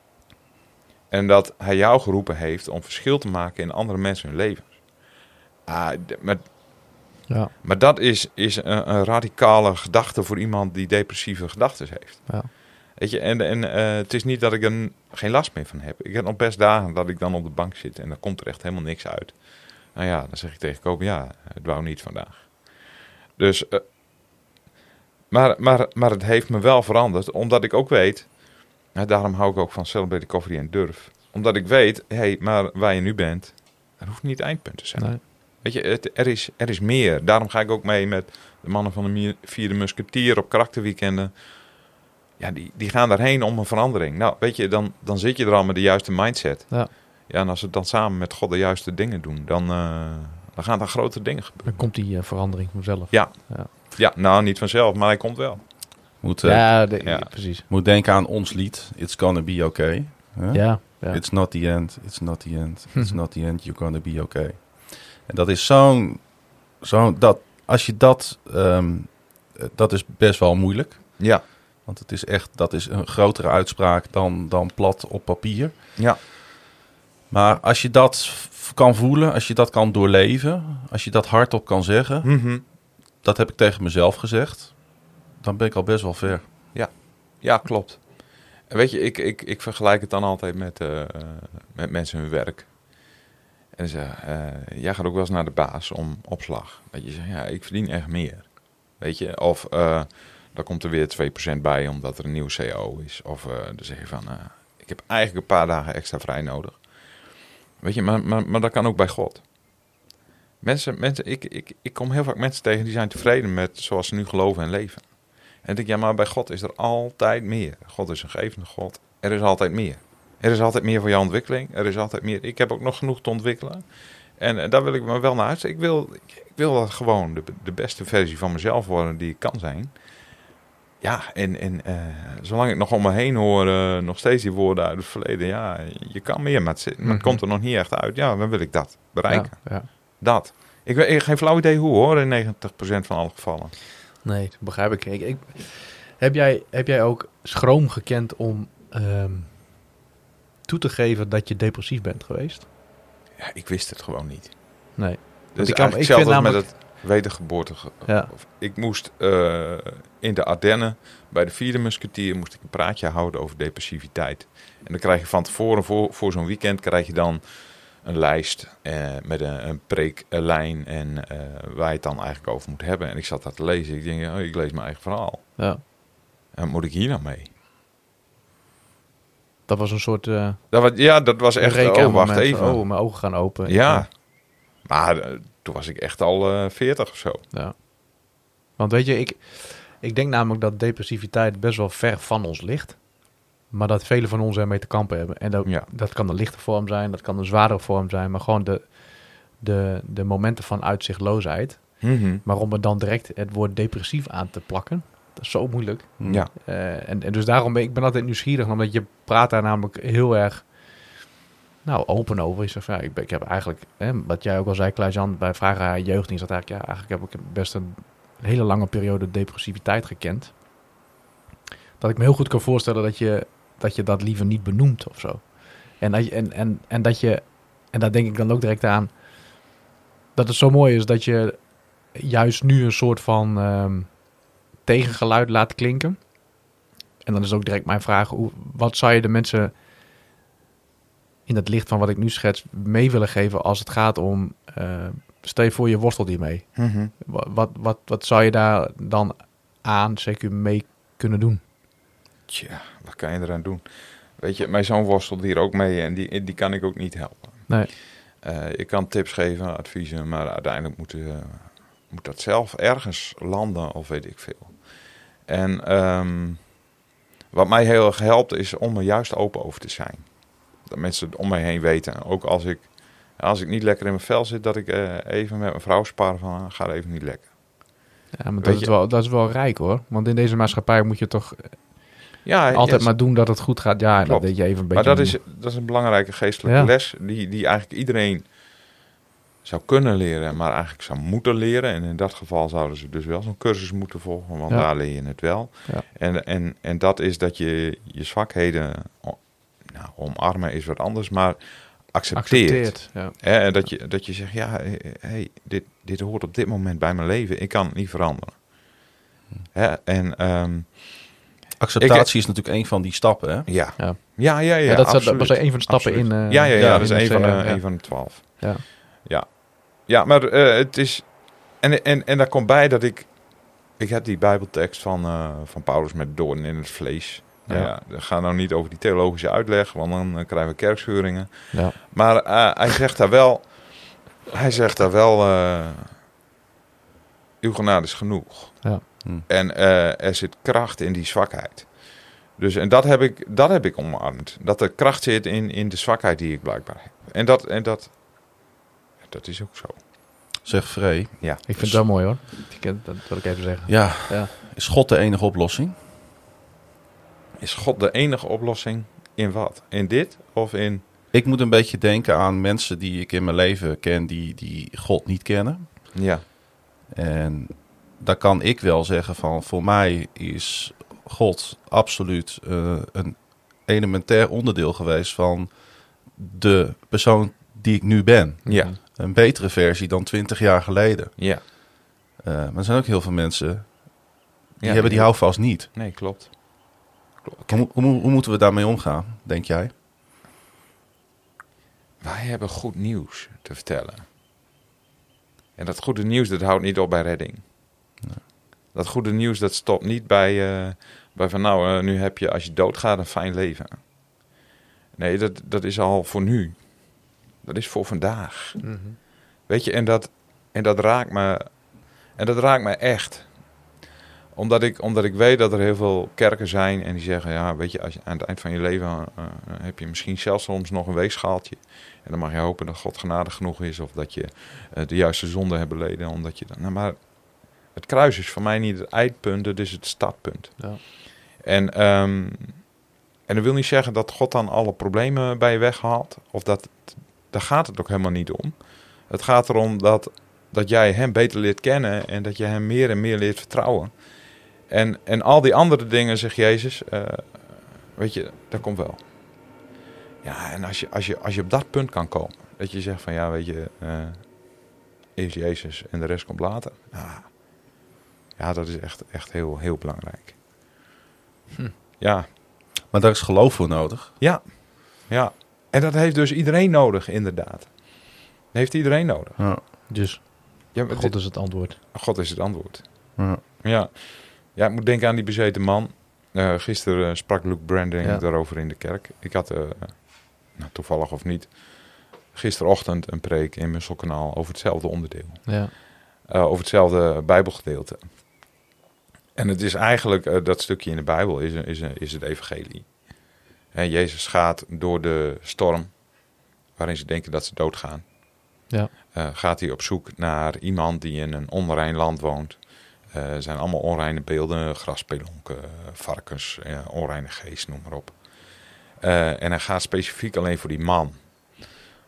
En dat hij jou geroepen heeft om verschil te maken in andere mensen hun levens. Ah, maar Ja. maar dat is, is een, een radicale gedachte voor iemand die depressieve gedachten heeft. Ja. Weet je, en, en eh, het is niet dat ik er geen last meer van heb. Ik heb nog best dagen dat ik dan op de bank zit en dan komt er echt helemaal niks uit. Nou ja, dan zeg ik tegen ja, het wou niet vandaag. Dus, eh, maar, maar, maar het heeft me wel veranderd, omdat ik ook weet, daarom hou ik ook van Celebrate Coffee en Durf. Omdat ik weet, hé, hey, maar waar je nu bent, dat hoeft niet het eindpunt te zijn. Nee. Weet je, het, er, is, er is meer. Daarom ga ik ook mee met de mannen van de Vierde Musketier op karakterweekenden. Ja, die, die gaan daarheen om een verandering. Nou, weet je, dan, dan zit je er al met de juiste mindset. Ja. Ja, en als we dan samen met God de juiste dingen doen, dan, eh, dan gaan er grote dingen gebeuren. Dan komt die eh, verandering vanzelf. Ja. Ja. Ja, nou, niet vanzelf, maar hij komt wel. Moet, eh, Ja, de- Ja. precies. moet denken aan ons lied. It's gonna be okay. Ja, ja. It's not the end. It's not the end. It's not the end. You're gonna be okay. En dat is zo'n... zo'n dat, als je dat... ehm, eh, dat is best wel moeilijk. Ja. Want het is echt... Dat is een grotere uitspraak dan, dan plat op papier. Ja. Maar als je dat kan voelen, als je dat kan doorleven, als je dat hardop kan zeggen, Mhm. dat heb ik tegen mezelf gezegd, dan ben ik al best wel ver. Ja, klopt. En weet je, ik, ik, ik vergelijk het dan altijd met, eh, met mensen hun werk. En ze eh jij gaat ook wel eens naar de baas om opslag. Dat je zegt, ja, ik verdien echt meer. Weet je, of eh dan komt er weer 2% bij omdat er een nieuwe CO is. Of eh dan zeg je van, ik heb eigenlijk een paar dagen extra vrij nodig. Weet je, maar, maar, maar dat kan ook bij God. Mensen, mensen ik, ik, ik kom heel vaak mensen tegen die zijn tevreden met zoals ze nu geloven en leven. En ik denk, ja, maar bij God is er altijd meer. God is een gevende God. Er is altijd meer. Er is altijd meer voor jouw ontwikkeling. Er is altijd meer. Ik heb ook nog genoeg te ontwikkelen. En eh, daar wil ik me wel naar uit. Ik wil, ik, wil dat gewoon de, de beste versie van mezelf worden die ik kan zijn. Ja, en, en eh, zolang ik nog om me heen hoor, eh, nog steeds die woorden uit het verleden. Ja, je kan meer, maar het, zit- maar het Mhm. komt er nog niet echt uit. Ja, dan wil ik dat bereiken. Ja, ja. Dat. Ik weet geen flauw idee hoe hoor, in 90% van alle gevallen. Nee, dat begrijp ik. ik, ik- heb, jij, heb jij ook schroom gekend om ehm, toe te geven dat je depressief bent geweest? Ja, ik wist het gewoon niet. Nee. Dus ik kan- ik vind namelijk- met het wedergeboorte. Ja. Ik moest eh, in de Ardennen bij de vierde musketier moest ik een praatje houden over depressiviteit. En dan krijg je van tevoren, voor, voor zo'n weekend, krijg je dan een lijst eh, met een, een preeklijn en eh, waar je het dan eigenlijk over moet hebben. En ik zat dat te lezen. Ik denk, oh, ik lees mijn eigen verhaal. Ja. En wat moet ik hier nou mee? Dat was een soort uh, Dat was, ja, dat was echt, oh, wacht even. Oh, mijn ogen gaan open. ja. Maar eh, toen was ik echt al eh 40 of zo. Ja. Want weet je, ik, ik denk namelijk dat depressiviteit best wel ver van ons ligt. Maar dat velen van ons ermee te kampen hebben. En dat, Ja. dat kan een lichte vorm zijn, dat kan een zwaardere vorm zijn. Maar gewoon de, de, de momenten van uitzichtloosheid. Maar om er dan direct het woord depressief aan te plakken, dat is zo moeilijk. Ja. Eh, en, en dus daarom ben ik ben altijd nieuwsgierig, omdat je praat daar namelijk heel erg nou, open over. Je zegt, ja, ik, ben, ik heb eigenlijk, hè, wat jij ook al zei, Klaas-Jan, bij Vragen aan Jeugd, zat eigenlijk, ja, eigenlijk heb ik best een hele lange periode depressiviteit gekend. Dat ik me heel goed kan voorstellen dat je dat, je dat liever niet benoemt of zo. En, dat je, en, en, en dat je, en daar denk ik dan ook direct aan, dat het zo mooi is dat je juist nu een soort van ehm, tegengeluid laat klinken. En dan is ook direct mijn vraag, hoe, wat zou je de mensen in het licht van wat ik nu schets mee willen geven als het gaat om, eh, stel je voor je worstelt hiermee. Wa- Wat, wat, wat zou je daar dan aan, zeker mee kunnen doen? Tja, wat kan je eraan doen? Weet je, mijn zoon worstelt hier ook mee en die, die kan ik ook niet helpen. Nee. Eh, ik kan tips geven, adviezen, maar uiteindelijk moet, eh, moet dat zelf ergens landen of weet ik veel. En ehm, wat mij heel erg helpt is om er juist open over te zijn. Dat mensen het om mij heen weten. Ook als ik, als ik niet lekker in mijn vel zit, dat ik eh, even met mijn vrouw spar van, ah, ga even niet lekker. Ja, maar dat is, wel, dat is wel rijk hoor. Want in deze maatschappij moet je toch Ja, altijd maar doen dat het goed gaat. Ja, dat deed je even een beetje. Maar dat is, dat is een belangrijke geestelijke Ja. les die, die eigenlijk iedereen zou kunnen leren, maar eigenlijk zou moeten leren. En in dat geval zouden ze dus wel zo'n cursus moeten volgen, want Ja. daar leer je het wel. Ja. En, en, en dat is dat je je zwakheden, nou, omarmen is wat anders, maar accepteert. accepteert. Ja. Hè, en dat je, dat je zegt, ja, hey, dit, dit hoort op dit moment bij mijn leven. Ik kan het niet veranderen. Hè, en ehm, Acceptatie is natuurlijk een van die stappen. Hè? ja. Ja. Ja, ja, ja, Ja, dat, absoluut. was een van de stappen Absoluut. in. eh, ja, ja, ja, dat is een van, de, een van de twaalf. Ja. Ja, maar eh, het is... En, en, en daar komt bij dat ik... Ik heb die bijbeltekst van, eh, van Paulus met doorn in het vlees. Ja. Dat gaat nou niet over die theologische uitleg, want dan eh, krijgen we kerkscheuringen. Ja. Maar hij zegt daar wel... Hij zegt daar wel... eh uw genade is genoeg. Ja. Hm. En eh, er zit kracht in die zwakheid. Dus en dat heb ik, dat heb ik omarmd. Dat er kracht zit in, in de zwakheid die ik blijkbaar heb. En dat, en dat, dat is ook zo. Zegt Frey. Ja. Ik vind het wel mooi hoor. Dat wil ik even zeggen. Ja, Ja. is God de enige oplossing? Is God de enige oplossing in wat? In dit of in... Ik moet een beetje denken aan mensen die ik in mijn leven ken die, die God niet kennen. Ja, En daar kan ik wel zeggen van voor mij is God absoluut eh, een elementair onderdeel geweest van de persoon die ik nu ben. ja, Een betere versie dan twintig jaar geleden. ja. Eh, maar er zijn ook heel veel mensen die Ja, hebben die houvast niet. Nee, klopt. Hoe, mo- hoe, mo- hoe moeten we daarmee omgaan, denk jij? Wij hebben goed nieuws te vertellen. En dat goede nieuws, dat houdt niet op bij redding. Dat goede nieuws, dat stopt niet bij, eh, bij van nou, eh, nu heb je als je doodgaat een fijn leven. Nee, dat, dat is al voor nu. Dat is voor vandaag. Weet je, en dat, en dat raakt me. En dat raakt me echt. Omdat ik, omdat ik weet dat er heel veel kerken zijn en die zeggen: Ja, weet je, als je aan het eind van je leven eh, eh, heb je misschien zelfs soms nog een weegschaaltje. En dan mag je hopen dat God genadig genoeg is of dat je eh, de juiste zonde hebt beleden. Omdat je dan, nou, maar het kruis is voor mij niet het eindpunt, het is het startpunt. Ja. En, ehm, en dat wil niet zeggen dat God dan alle problemen bij je weghaalt. Of dat, daar gaat het ook helemaal niet om. Het gaat erom dat, dat jij hem beter leert kennen en dat je hem meer en meer leert vertrouwen. En, en al die andere dingen, zegt Jezus, eh, weet je, dat komt wel. Ja, en als je, als, je, als je op dat punt kan komen, dat je zegt van ja, weet je, eh eerst Jezus en de rest komt later. Ja, ja dat is echt, echt heel, heel belangrijk. Ja, Maar daar is geloof voor nodig. ja, ja. En dat heeft dus iedereen nodig, inderdaad. Dat heeft iedereen nodig. Ja. Dus Ja, God dit- is het antwoord. God is het antwoord. Ja. Ja. ja, ik moet denken aan die bezeten man. Eh, gisteren eh, sprak Luke Branding Ja. daarover in de kerk. Ik had, eh, nou, toevallig of niet, gisterochtend een preek in Musselkanaal over hetzelfde onderdeel. Ja. Over hetzelfde Bijbelgedeelte. En het is eigenlijk, dat stukje in de Bijbel is, is, is het evangelie. En Jezus gaat door de storm, waarin ze denken dat ze doodgaan. Ja. Eh, gaat hij op zoek naar iemand die in een onrein land woont. Eh, Er zijn allemaal onreine beelden, graspelonken, varkens, eh, onreine geest, noem maar op. En hij gaat specifiek alleen voor die man.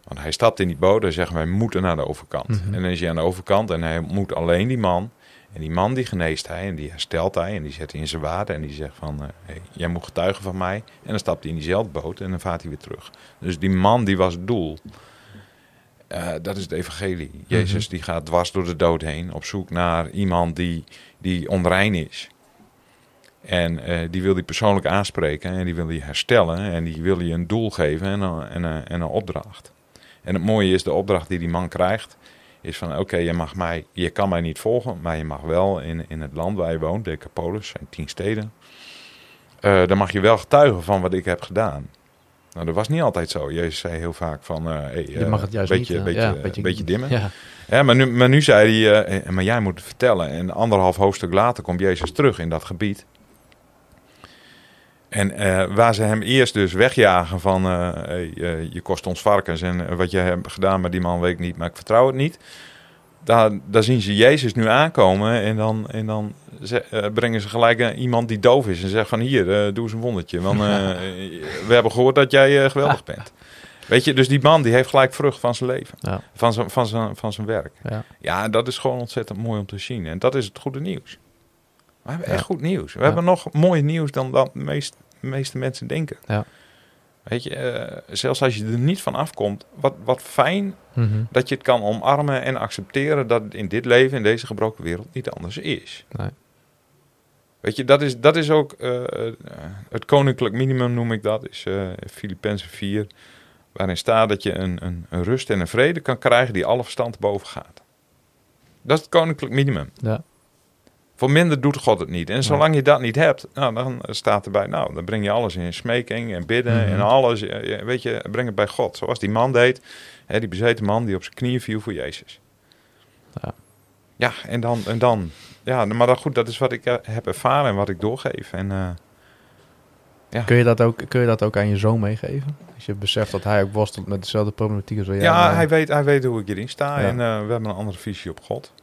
Want hij stapt in die boot en zegt, wij moeten naar de overkant. Mhm. En dan is hij aan de overkant en hij moet alleen die man. En die man die geneest hij en die herstelt hij en die zet hij in zijn waarde. En die zegt van, eh, hey, jij moet getuigen van mij. En dan stapt hij in diezelfde boot en dan vaart hij weer terug. Dus die man die was het doel. Eh, dat is het evangelie. Jezus die gaat dwars door de dood heen op zoek naar iemand die, die onrein is. En eh, die wil hij persoonlijk aanspreken en die wil hij herstellen en die wil hij een doel geven en een, en een, en een opdracht. En het mooie is, de opdracht die die man krijgt, is van oké, je mag mij, je kan mij niet volgen, maar je mag wel in, in het land waar je woont, Decapolis, zijn tien steden. eh, dan mag je wel getuigen van wat ik heb gedaan. Nou, dat was niet altijd zo. Jezus zei heel vaak van, eh hey, Je eh, mag het juist beetje, niet. eh, beetje, ja, beetje, beetje dimmen. Ja. Ja, maar, nu, maar nu zei hij, eh, maar jij moet het vertellen. En anderhalf hoofdstuk later komt Jezus terug in dat gebied. En eh, waar ze hem eerst dus wegjagen van, eh, eh, je kost ons varkens en wat je hebt gedaan met die man weet ik niet, maar ik vertrouw het niet. Daar, daar zien ze Jezus nu aankomen en dan, en dan ze- brengen ze gelijk iemand die doof is en zeggen van hier, doe eens een wondertje. Want we hebben gehoord dat jij geweldig bent. Weet je, dus die man die heeft gelijk vrucht van zijn leven, Ja. van zijn, van zijn, van zijn werk. Ja. Ja, dat is gewoon ontzettend mooi om te zien. En dat is het goede nieuws. We hebben echt goed nieuws. We hebben nog mooier nieuws dan dat de meest, de meeste mensen denken. Ja. Weet je, eh, zelfs als je er niet van afkomt, wat, wat fijn Mhm. dat je het kan omarmen en accepteren dat het in dit leven, in deze gebroken wereld, niet anders is. Nee. Weet je, dat is, dat is ook eh, eh, het koninklijk minimum, noem ik dat, is eh Filippenzen 4, waarin staat dat je een, een, een rust en een vrede kan krijgen die alle verstand boven gaat. Dat is het koninklijk minimum. Ja. Voor minder doet God het niet. En zolang je dat niet hebt, nou, dan staat erbij, nou, dan breng je alles in smeking en bidden Mhm. en alles. Weet je, breng het bij God. Zoals die man deed, hè, die bezeten man die op zijn knieën viel voor Jezus. Ja. Ja, en dan, en dan. Ja, maar dan goed, dat is wat ik eh, heb ervaren en wat ik doorgeef. En eh, Kun, je dat ook, kun je dat ook aan je zoon meegeven? Als je beseft dat hij ook worstelt met dezelfde problematiek als jij. ja, maar- hij, weet, hij weet hoe ik hierin sta Ja. en eh, we hebben een andere visie op God.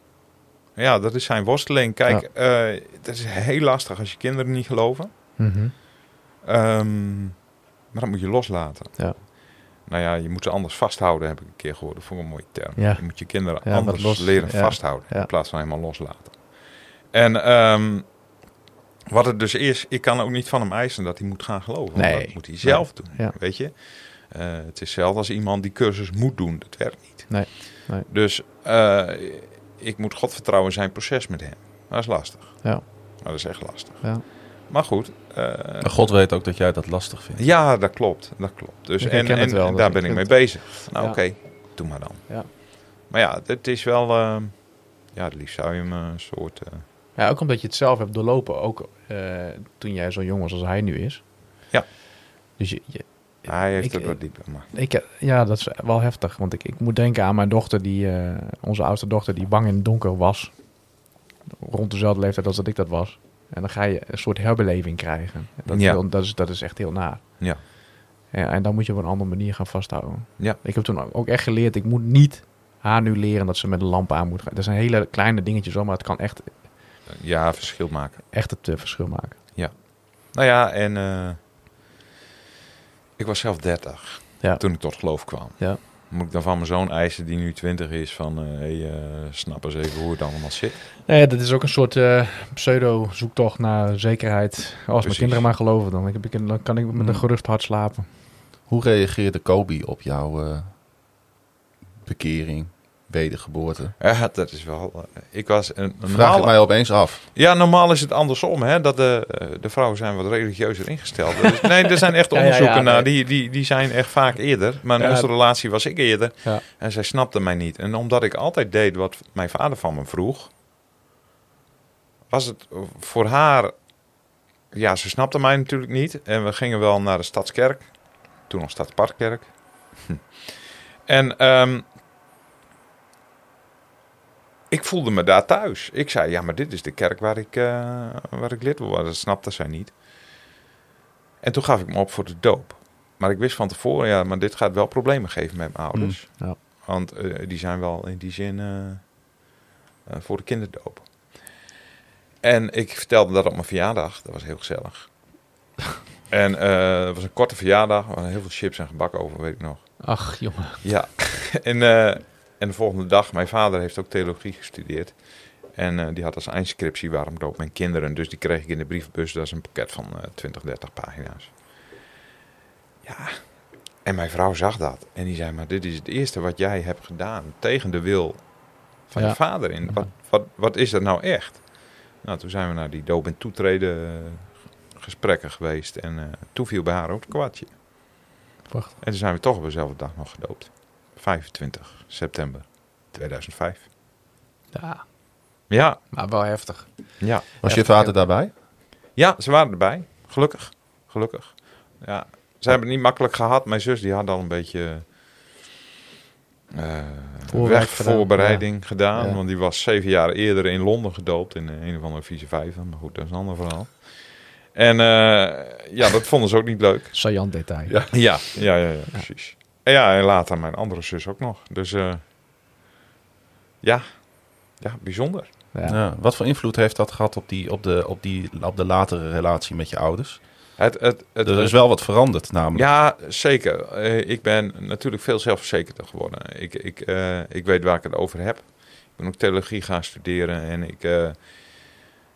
Ja, dat is zijn worsteling. Kijk, eh, het is heel lastig als je kinderen niet geloven. Mhm. Ehm, maar dat moet je loslaten. Ja. Nou ja, je moet ze anders vasthouden, heb ik een keer gehoord. Dat vond ik een mooie term. Ja. Je moet je kinderen Ja, anders los- leren ja. vasthouden. Ja. In plaats van helemaal loslaten. En ehm, wat het dus is, ik kan ook niet van hem eisen dat hij moet gaan geloven. Nee. Dat moet hij zelf doen. Ja. Weet je? Eh, het is zelfs als iemand die cursus moet doen. Dat werkt niet. Nee. Nee. Dus eh, ik moet God vertrouwen in zijn proces met hem. Dat is lastig. Ja. Dat is echt lastig. Ja. Maar goed. eh, Maar God weet ook dat jij dat lastig vindt. ja, dat klopt. Dat klopt. Dus Ik en, en, wel, en dat daar ik ben ik mee bezig. Nou, Ja. oké. Doe maar dan. Ja. Maar ja, het is wel... eh, ja, het liefst zou je hem een soort... eh, Ja, ook omdat je het zelf hebt doorlopen. Ook eh, toen jij zo jong was als hij nu is. Ja. Dus je, je- hij heeft Ik- het wat. Maar ik, ja, dat is wel heftig. Want ik, ik moet denken aan mijn dochter, die, eh, onze oudste dochter, die bang in het donker was. Rond dezelfde leeftijd als dat ik dat was. En dan ga je een soort herbeleving krijgen. Dat, is, Ja. heel- dat, is, dat is echt heel naar. Ja. Ja, en dan moet je op een andere manier gaan vasthouden. Ja. Ik heb toen ook echt geleerd, ik moet niet haar nu leren dat ze met een lamp aan moet gaan. Dat zijn hele kleine dingetjes maar het kan echt, ja, verschil maken. echt het eh, verschil maken. Nou ja, en... eh, ik was zelf 30 Ja. toen ik tot geloof kwam. Ja. Moet ik dan van mijn zoon eisen die nu 20 is van... eh hey, eh, snap eens even hoe het allemaal zit. Nee, dat is ook een soort eh, pseudo-zoektocht naar zekerheid. Als mijn kinderen maar geloven, dan, heb ik, dan kan ik met een Mm. gerust hart slapen. Hoe reageerde Kobe op jouw eh, bekering, wedergeboorte? Ja, dat is wel... eh, ik was... Een, een Vraag normaal- ik mij opeens af. Ja, normaal is het andersom, hè? Dat de, eh, de vrouwen zijn wat religieuzer ingesteld. Dus, nee, er zijn echt Ja, ja, onderzoeken ja, naar. nee. Die, die, die zijn echt vaak eerder. Maar in Ja. onze relatie was ik eerder. Ja. En zij snapte mij niet. En omdat ik altijd deed wat mijn vader van me vroeg... was het voor haar... Ja, ze snapte mij natuurlijk niet. En we gingen wel naar de Stadskerk. Toen nog Stadsparkkerk. Hm. En... ehm, ik voelde me daar thuis. Ik zei, ja, maar dit is de kerk waar ik, eh, waar ik lid word. Dat snapte zij niet. En toen gaf ik me op voor de doop. Maar ik wist van tevoren, ja, maar dit gaat wel problemen geven met mijn ouders. Mm, ja. Want eh, die zijn wel in die zin eh, voor de kinderdoop. En ik vertelde dat op mijn verjaardag. Dat was heel gezellig. en het was een korte verjaardag. Er waren heel veel chips en gebak over, weet ik nog. Ach, jongen. Ja, en, en de volgende dag, mijn vader heeft ook theologie gestudeerd. En eh, die had als eindscriptie waarom doop mijn kinderen. Dus die kreeg ik in de brievenbus. Dat is een pakket van eh 20, 30 pagina's. Ja, en mijn vrouw zag dat. En die zei, maar dit is het eerste wat jij hebt gedaan tegen de wil van Ja. je vader in. Wat, wat, wat is dat nou echt? Nou, toen zijn we naar die doop- en toetreden eh, gesprekken geweest. En eh, toen viel bij haar ook het kwartje. Wacht. En toen zijn we toch op dezelfde dag nog gedoopt. 25 september 2005. Ja, Ja, maar wel heftig. ja. Was je vader daarbij? Ja, ze waren erbij. Gelukkig. Gelukkig. Ja. Ze hebben het niet makkelijk gehad. Mijn zus die had al een beetje eh Voorwerk wegvoorbereiding gedaan. Ja. Want die was zeven jaar eerder in Londen gedoopt. In een of andere vieze vijver. Maar goed, dat is een ander verhaal. En eh, ja, dat vonden ze ook niet leuk. Saillant detail. Ja. Ja, ja, ja, ja, precies. En ja, en later mijn andere zus ook nog. Dus eh, ja. ja, bijzonder. Ja. Ja. Wat voor invloed heeft dat gehad op, die, op, de, op, die, op de latere relatie met je ouders? Het, het, het, Er is wel wat veranderd namelijk. Ja, zeker. Eh, ik ben natuurlijk veel zelfverzekerder geworden. Ik, ik, eh, ik weet waar ik het over heb. Ik ben ook theologie gaan studeren en ik, eh,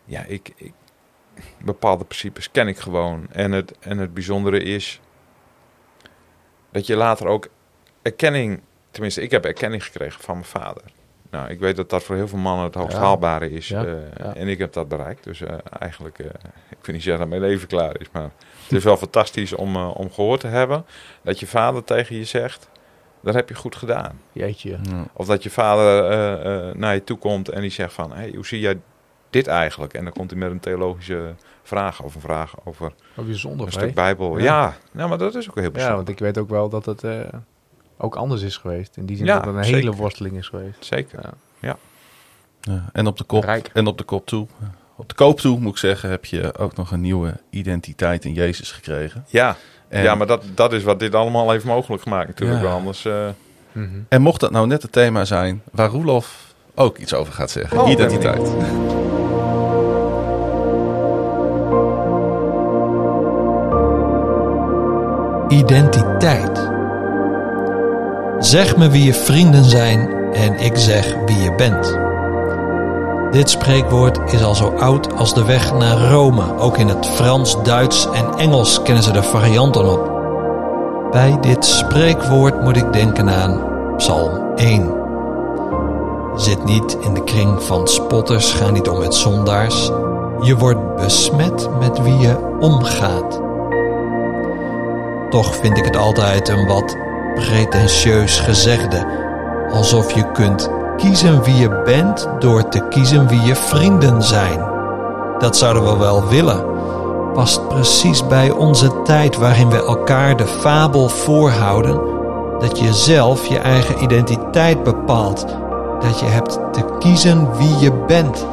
ja, ik, ik, bepaalde principes ken ik gewoon. En het, en het bijzondere is dat je later ook erkenning, tenminste, ik heb erkenning gekregen van mijn vader. Nou, ik weet dat dat voor heel veel mannen het hoogst Ja. haalbare is. Ja, eh, ja. En ik heb dat bereikt. Dus eh, eigenlijk, eh, ik wil niet zeggen dat mijn leven klaar is, maar het is wel fantastisch om, om gehoord te hebben dat je vader tegen je zegt, dat heb je goed gedaan. Jeetje. Ja. Of dat je vader eh, eh, naar je toe komt en die zegt van, hey, hoe zie jij dit eigenlijk? En dan komt hij met een theologische vraag of een vraag over Wat bijzonder. een stuk Bijbel. Ja. Ja, nou, maar dat is ook heel Ja, bijzonder. want ik weet ook wel dat het eh, ook anders is geweest. In die zin Ja, dat het een zeker. hele worsteling is geweest. Zeker. Ja. Ja. En, op de kop, Rijk. en op de kop toe. Op de koop toe, moet ik zeggen, heb je ook nog een nieuwe identiteit in Jezus gekregen. Ja, En, ja maar dat, dat is wat dit allemaal heeft mogelijk gemaakt natuurlijk. Ja. wel. Anders, eh, Mhm. en mocht dat nou net het thema zijn waar Roelof ook iets over gaat zeggen. Oh, identiteit. Identiteit. Zeg me wie je vrienden zijn en ik zeg wie je bent. Dit spreekwoord is al zo oud als de weg naar Rome. Ook in het Frans, Duits en Engels kennen ze er varianten op. Bij dit spreekwoord moet ik denken aan Psalm 1. Zit niet in de kring van spotters, ga niet om met zondaars. Je wordt besmet met wie je omgaat. Toch vind ik het altijd een wat pretentieus gezegde. Alsof je kunt kiezen wie je bent door te kiezen wie je vrienden zijn. Dat zouden we wel willen. Past precies bij onze tijd waarin we elkaar de fabel voorhouden dat je zelf je eigen identiteit bepaalt. Dat je hebt te kiezen wie je bent.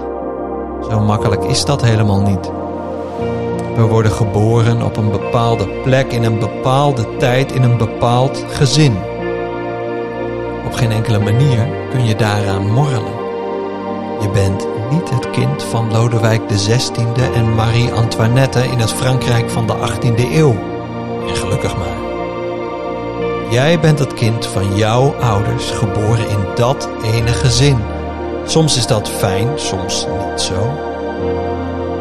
Zo makkelijk is dat helemaal niet. We worden geboren op een bepaalde plek in een bepaalde tijd in een bepaald gezin. Op geen enkele manier kun je daaraan morrelen. Je bent niet het kind van Lodewijk XVI en Marie Antoinette in het Frankrijk van de 18e eeuw. En gelukkig maar. Jij bent het kind van jouw ouders, geboren in dat ene gezin. Soms is dat fijn, soms niet zo.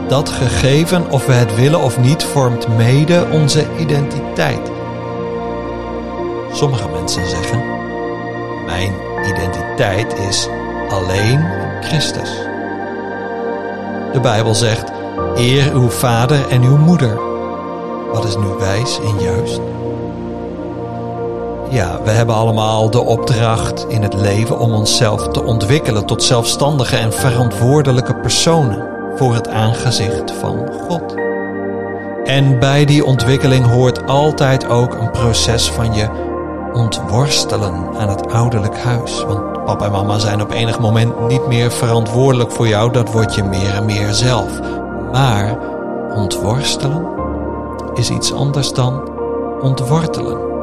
Dat gegeven, of we het willen of niet, vormt mede onze identiteit. Sommige mensen zeggen: Mijn identiteit is alleen Christus. De Bijbel zegt: Eer uw vader en uw moeder. Wat is nu wijs en juist? Ja, we hebben allemaal de opdracht in het leven om onszelf te ontwikkelen tot zelfstandige en verantwoordelijke personen voor het aangezicht van God. En bij die ontwikkeling hoort altijd ook een proces van je ontworstelen aan het ouderlijk huis. Want papa en mama zijn op enig moment niet meer verantwoordelijk voor jou, dat word je meer en meer zelf. Maar ontworstelen is iets anders dan ontwortelen.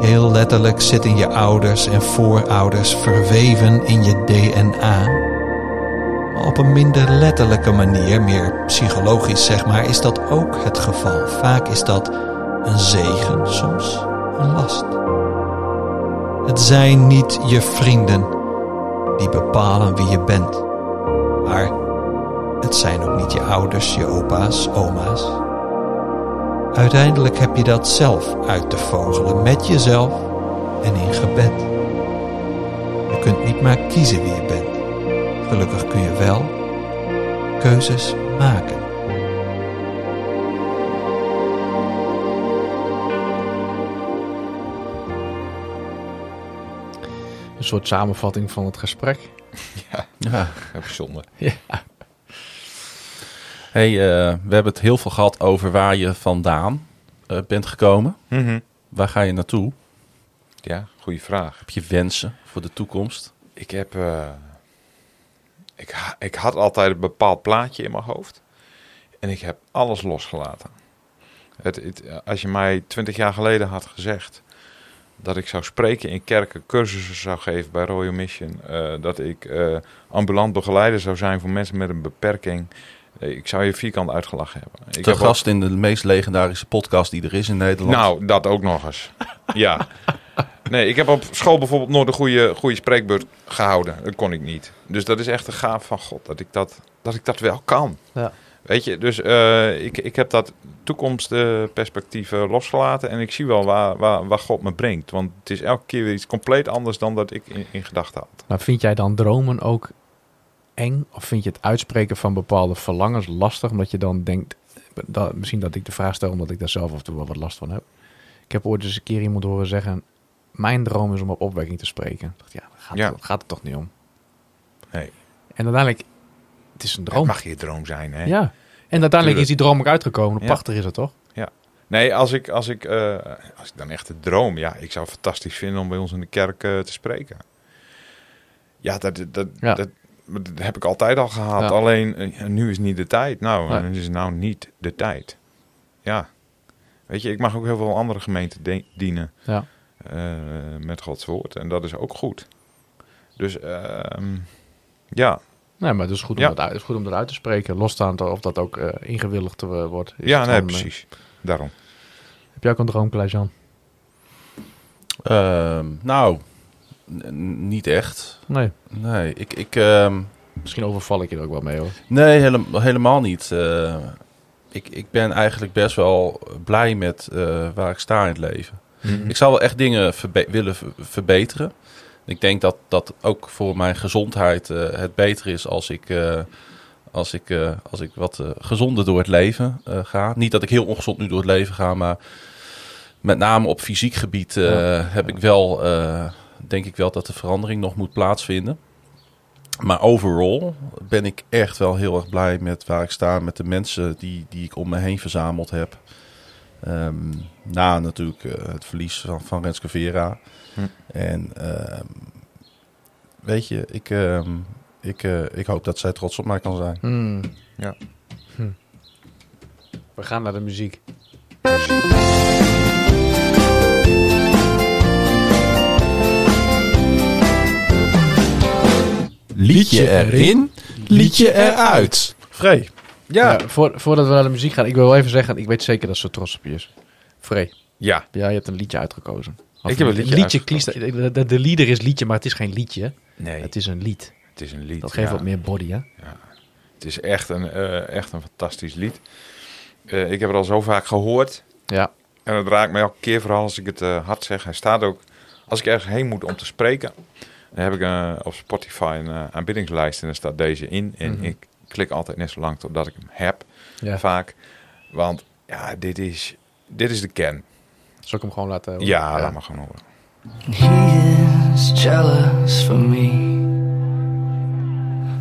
Heel letterlijk zitten je ouders en voorouders verweven in je DNA. Maar op een minder letterlijke manier, meer psychologisch zeg maar, is dat ook het geval. Vaak is dat een zegen, soms een last. Het zijn niet je vrienden die bepalen wie je bent, maar het zijn ook niet je ouders, je opa's, oma's. Uiteindelijk heb je dat zelf uit te vogelen met jezelf en in gebed. Je kunt niet maar kiezen wie je bent. Gelukkig kun je wel keuzes maken. Een soort samenvatting van het gesprek. Ja. Ja, bijzonder. Hey, eh, we hebben het heel veel gehad over waar je vandaan eh, bent gekomen. Mhm. Waar ga je naartoe? Ja, goede vraag. Heb je wensen voor de toekomst? Ik heb. eh, ik, ik had altijd een bepaald plaatje in mijn hoofd. En ik heb alles losgelaten. Het, het, als je mij twintig jaar geleden had gezegd. dat ik zou spreken in kerken, cursussen zou geven bij Royal Mission. eh, dat ik eh, ambulant begeleider zou zijn voor mensen met een beperking. eh, ik zou je vierkant uitgelachen hebben. Ik Te ook- gast in de meest legendarische podcast die er is in Nederland. nou, dat ook nog eens. ja. Nee, ik heb op school bijvoorbeeld nooit een goede, goede spreekbeurt gehouden. Dat kon ik niet. Dus dat is echt een gaaf van God, dat ik dat, dat, ik dat wel kan. Ja. Weet je, dus eh, ik, ik heb dat toekomstperspectief losgelaten. En ik zie wel waar, waar, waar God me brengt. Want het is elke keer weer iets compleet anders dan dat ik in, in gedachten had. Maar vind jij dan dromen ook eng? Of vind je het uitspreken van bepaalde verlangens lastig? Omdat je dan denkt, dat, misschien dat ik de vraag stel omdat ik daar zelf af en toe wel wat last van heb. Ik heb ooit eens een keer iemand horen zeggen, mijn droom is om op opwekking te spreken. Ik dacht, ja, daar gaat, Ja. Het, gaat het toch niet om. Nee. En uiteindelijk, het is een Het droom. mag je droom zijn, hè? Ja. En uiteindelijk Tuurlijk. is die droom ook uitgekomen. Ja. Prachtig is het toch? Nee, als ik, als, ik, eh, als ik dan echt de droom... Ja, ik zou het fantastisch vinden om bij ons in de kerk eh, te spreken. Ja, dat, dat, Ja. Dat, dat heb ik altijd al gehad. Ja. Alleen, eh, nu is niet de tijd. Nou, Nee. het is nou niet de tijd. Ja. Weet je, ik mag ook heel veel andere gemeenten dienen Ja. Eh, met Gods woord. En dat is ook goed. Dus, ehm, ja. Nee, maar het is goed om, Ja. dat, uit, het is goed om dat uit te spreken. Losstaand of dat ook eh, ingewilligd wordt. is Ja, nee, gewoon, eh, precies. Daarom. heb jij ook een droom, Klaas-Jan? Ehm, nou, niet echt. Nee. Nee, ik, ik, ehm, Misschien overval ik je er ook wel mee hoor. nee hele- helemaal niet. Eh, ik, ik ben eigenlijk best wel blij met eh, waar ik sta in het leven. Ik zou wel echt dingen verbe- willen ver- verbeteren. Ik denk dat dat ook voor mijn gezondheid eh, het beter is als ik, eh, als ik, eh, als ik wat gezonder door het leven ga. Niet dat ik heel ongezond nu door het leven ga, maar met name op fysiek gebied Ja. heb ik wel, denk ik wel dat de verandering nog moet plaatsvinden. Maar overal ben ik echt wel heel erg blij met waar ik sta, met de mensen die, die ik om me heen verzameld heb. Ehm, na natuurlijk eh, het verlies van, van Renske Vera. Hm. En ehm, weet je, ik, ehm, ik, eh, ik hoop dat zij trots op mij kan zijn. Hmm. Ja. Hm. We gaan naar de muziek. Liedje erin, liedje eruit. Vree. Ja. Ja, voor, voordat we naar de muziek gaan, ik wil wel even zeggen, ik weet zeker dat ze trots op je is. Free, Ja. ja, je hebt een liedje uitgekozen. Of Ik heb een liedje kiest, de, de, de lieder is liedje, maar het is geen liedje. Nee, Het is een lied. het is een lied. Dat geeft ja. wat meer body, hè? Het is echt een, eh, echt een fantastisch lied. Eh, ik heb het al zo vaak gehoord. Ja. En het raakt mij elke keer, vooral als ik het eh, hard zeg. Hij staat ook, als ik ergens heen moet om te spreken, dan heb ik eh, op Spotify een eh, aanbiddingslijst en daar staat deze in. En Mhm. ik klik altijd net zo lang totdat ik hem heb, ja. vaak. Want ja, dit is, dit is de kern. Zal ik hem gewoon laten horen? Ja, laat maar gewoon horen. He is jealous for me.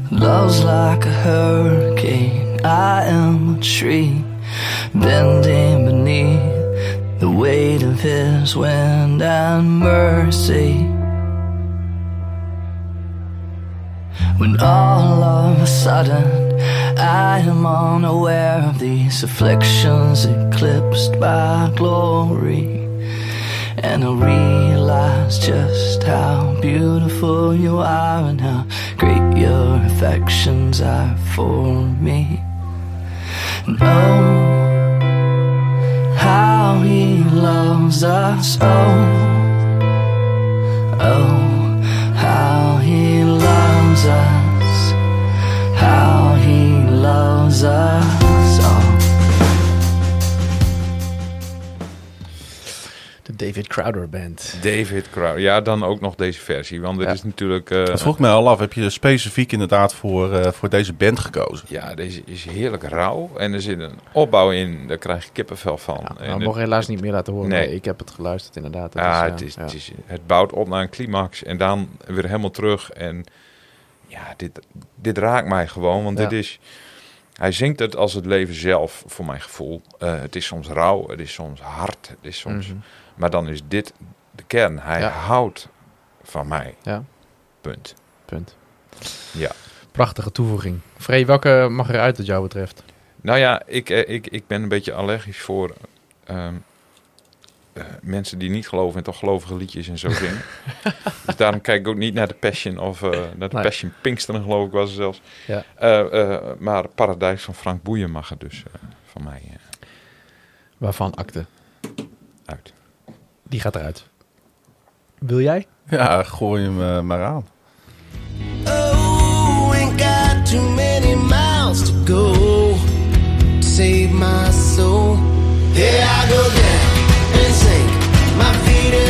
Love's like a hurricane. I am a tree bending beneath the weight of his wind and mercy. When all of a sudden I am unaware of these afflictions eclipsed by glory. And I realize just how beautiful you are and how great your affections are for me. And oh, how he loves us. Oh, oh, how he us. How he loves us. Oh. De David Crowder Band. David Crowder. Ja, dan ook nog deze versie. Want dit Ja. is natuurlijk... eh, Dat vroeg mij al af. Heb je specifiek inderdaad voor, eh, voor deze band gekozen? ja, deze is heerlijk rauw. En er zit een opbouw in. Daar krijg je kippenvel van. Ja, En nou, we het- mogen helaas niet meer laten horen. Nee. Nee. ik heb het geluisterd inderdaad. Het Ja, is, het, is, ja. Het, is, het bouwt op naar een climax en dan weer helemaal terug. En ja, dit, dit raakt mij gewoon, want Ja. dit is... Hij zingt het als het leven zelf, voor mijn gevoel. Eh, het is soms rauw, het is soms hard, het is soms... Mhm. Maar dan is dit de kern. Hij Ja. houdt van mij. Ja. Punt. Punt. Ja. Prachtige toevoeging. Free, welke mag eruit wat jou betreft? Nou ja, ik, eh, ik, ik ben een beetje allergisch voor ehm, eh, mensen die niet geloven en toch gelovige liedjes en zo zingen. dus daarom kijk ik ook niet naar de Passion of eh, naar de Nee. Passion Pinksteren geloof ik was het zelfs. Ja. Eh, eh, maar Paradijs van Frank Boeien mag er dus eh, van mij Waarvan akte? uit. Die gaat eruit. Wil jij? Ja, gooi hem maar aan. Oh, ain't got too many miles to go save my soul. Here I go down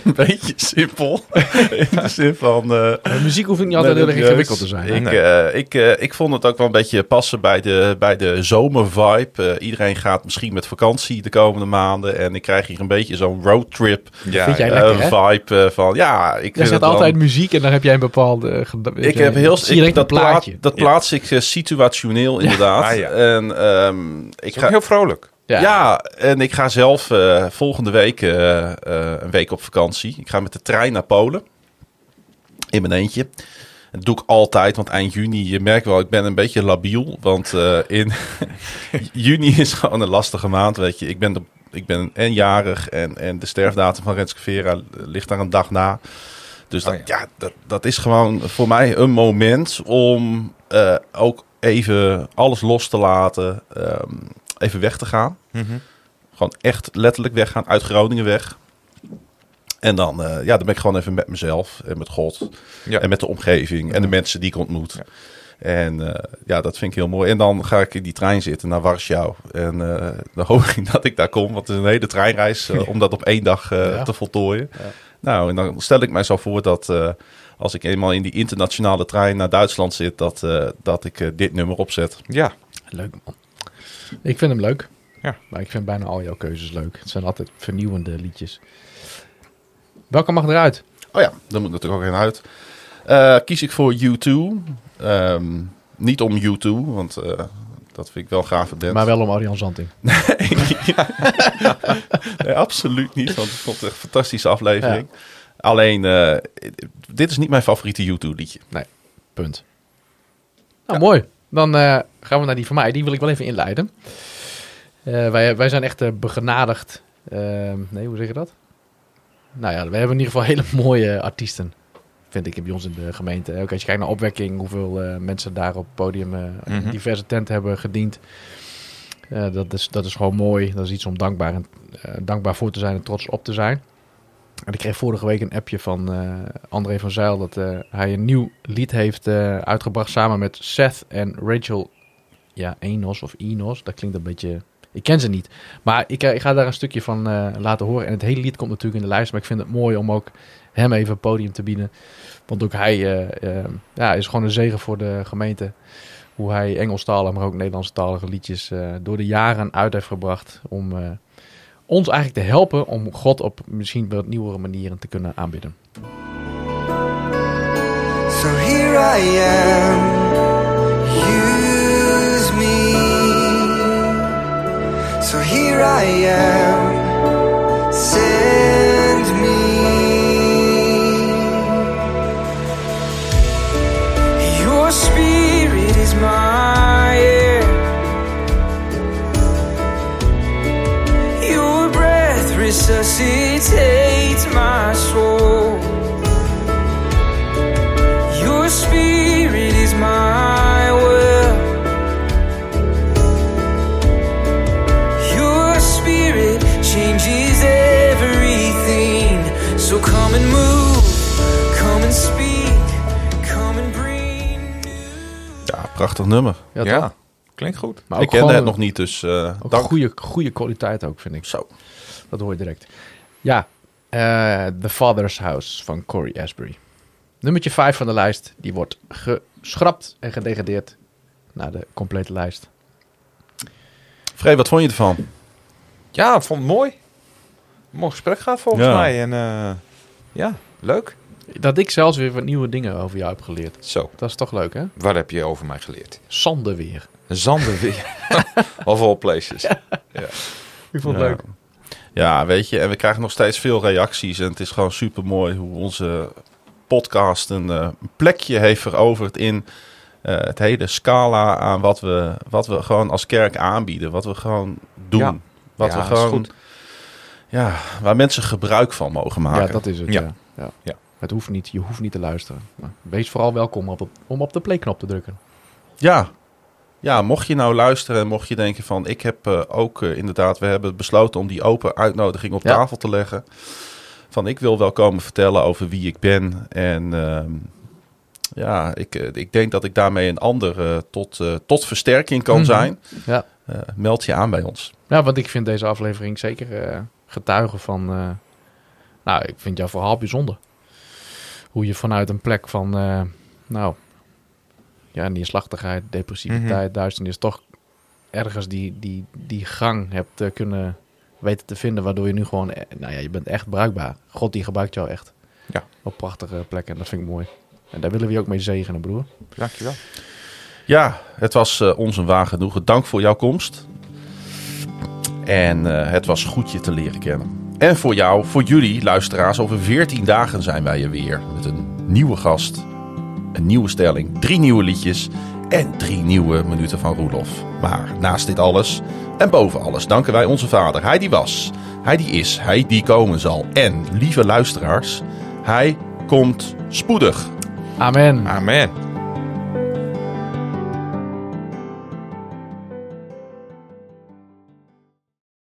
een beetje simpel. In de zin van... eh, De muziek hoeft niet altijd heel erg ingewikkeld te zijn. Ik, Nee. eh, ik, eh, ik vond het ook wel een beetje passen bij de, bij de zomervibe. Eh, iedereen gaat misschien met vakantie de komende maanden. En ik krijg hier een beetje zo'n roadtrip Ja, Vind jij lekker, vibe van... Ja, ik het wel- altijd muziek en dan heb jij een bepaalde... Ik heb heel... Ik, direct dat, plaatje. plaat, dat plaats ik situationeel inderdaad. Ah, ja. En ehm, ik ga... heel vrolijk. Ja. en ik ga zelf eh, volgende week eh, eh, een week op vakantie. Ik ga met de trein naar Polen. In mijn eentje. Dat doe ik altijd, want eind juni, je merkt wel, ik ben een beetje labiel. Want in juni is gewoon een lastige maand, weet je. Ik ben, de, ik ben en jarig en, en de sterfdatum van Renske Vera ligt daar een dag na. Dus dat, Oh ja, dat, dat is gewoon voor mij een moment om ook even alles los te laten. ehm, even weg te gaan. Mhm. Gewoon echt letterlijk weggaan, uit Groningen weg. En dan, eh, ja, dan ben ik gewoon even met mezelf en met God Ja. en met de omgeving en de mensen die ik ontmoet. En eh, ja, dat vind ik heel mooi. En dan ga ik in die trein zitten naar Warschau. En eh, dan hoop ik dat ik daar kom, want het is een hele treinreis om dat op één dag eh, Ja. te voltooien. Nou, en dan stel ik mij zo voor dat eh, als ik eenmaal in die internationale trein naar Duitsland zit, dat, eh, dat ik dit nummer opzet. Ja, Leuk man. Ik vind hem leuk. Ja. Maar ik vind bijna al jouw keuzes leuk. Het zijn altijd vernieuwende liedjes. Welke mag eruit? Oh ja, daar moet natuurlijk ook in uit. Eh, kies ik voor U2. Ehm, niet om U2, want eh, dat vind ik wel een gave band. Maar wel om Arjan Zanting. Nee, absoluut niet, want ik vond het echt een fantastische aflevering. Alleen, eh, dit is niet mijn favoriete U2 liedje. Punt. Nou, mooi. Dan eh, gaan we naar die van mij. Die wil ik wel even inleiden. Eh, wij, wij zijn echt eh, begenadigd. Ehm, nee, hoe zeg je dat? Nou ja, we hebben in ieder geval hele mooie artiesten. Vind ik bij ons in de gemeente. Ook als je kijkt naar opwekking, hoeveel eh, mensen daar op het podium Mhm. diverse tenten hebben gediend. Dat, is, dat is gewoon mooi. Dat is iets om dankbaar, en, dankbaar voor te zijn en trots op te zijn. En ik kreeg vorige week een appje van André van Zijl dat hij een nieuw lied heeft uitgebracht samen met Seth en Rachel. Ja, Enos of Enos. Dat klinkt een beetje. Ik ken ze niet. Maar ik, eh, ik ga daar een stukje van eh, laten horen. En het hele lied komt natuurlijk in de lijst. Maar ik vind het mooi om ook hem even een podium te bieden. Want ook hij eh, ja, is gewoon een zegen voor de gemeente. Hoe hij Engelstalige, maar ook Nederlandstalige liedjes door de jaren uit heeft gebracht. Om ons eigenlijk te helpen om God op misschien wat nieuwere manieren te kunnen aanbidden. So here I am, So here I am, send me. Your spirit is my air. Your breath resuscitates my soul. Prachtig nummer. Ja, klinkt goed. Maar ik ook kende het nog niet, dus eh ook goede, goede kwaliteit ook, vind ik. Zo. Dat hoor je direct. Ja, eh, The Father's House van Corey Asbury. Nummertje 5 van de lijst. Die wordt geschrapt en gedegradeerd naar de complete lijst. Free, wat vond je ervan? Ja, ik vond het mooi. Mooi gesprek gaat volgens Ja. mij. En eh, ja, leuk. Dat ik zelfs weer wat nieuwe dingen over jou heb geleerd. Zo, Dat is toch leuk, hè? waar heb je over mij geleerd? Zanden weer. Zanden weer. of all places. Ik vond het Ja. leuk. Ja, weet je, en we krijgen nog steeds veel reacties. En het is gewoon super mooi hoe onze podcast een eh, plekje heeft veroverd in eh, het hele scala aan wat we, wat we gewoon als kerk aanbieden. Wat we gewoon doen. Ja. Wat Ja, we dat is gewoon, goed. ja, waar mensen gebruik van mogen maken. Ja, dat is het. Ja. Ja. Ja. Het hoeft niet, je hoeft niet te luisteren. Maar wees vooral welkom op, om op de playknop te drukken. Ja. Ja, mocht je nou luisteren en mocht je denken van... ik heb eh, ook eh, inderdaad, we hebben besloten om die open uitnodiging op Ja. tafel te leggen. Van ik wil wel komen vertellen over wie ik ben. En ehm, ja, ik, eh, ik denk dat ik daarmee een ander tot, tot versterking kan Mhm. zijn. Ja. Meld je aan bij ons. Ja, want ik vind deze aflevering zeker getuigen van... nou, ik vind jouw verhaal bijzonder. Hoe je vanuit een plek van... eh, nou, ja, neerslachtigheid, depressiviteit, duisternis... toch ergens die, die, die gang hebt eh, kunnen weten te vinden... waardoor je nu gewoon... eh, nou ja, je bent echt bruikbaar. God die gebruikt jou echt. Ja. Op prachtige plekken. En dat vind ik mooi. En daar willen we je ook mee zegenen, broer. Dankjewel. Ja, het was ons een waar genoegen. Dank voor jouw komst. En het was goed je te leren kennen. En voor jou, voor jullie luisteraars, over 14 dagen zijn wij er weer. Met een nieuwe gast, een nieuwe stelling, drie nieuwe liedjes en drie nieuwe minuten van Roelof. Maar naast dit alles en boven alles danken wij onze vader. Hij die was, hij die is, hij die komen zal. En lieve luisteraars, hij komt spoedig. Amen. Amen.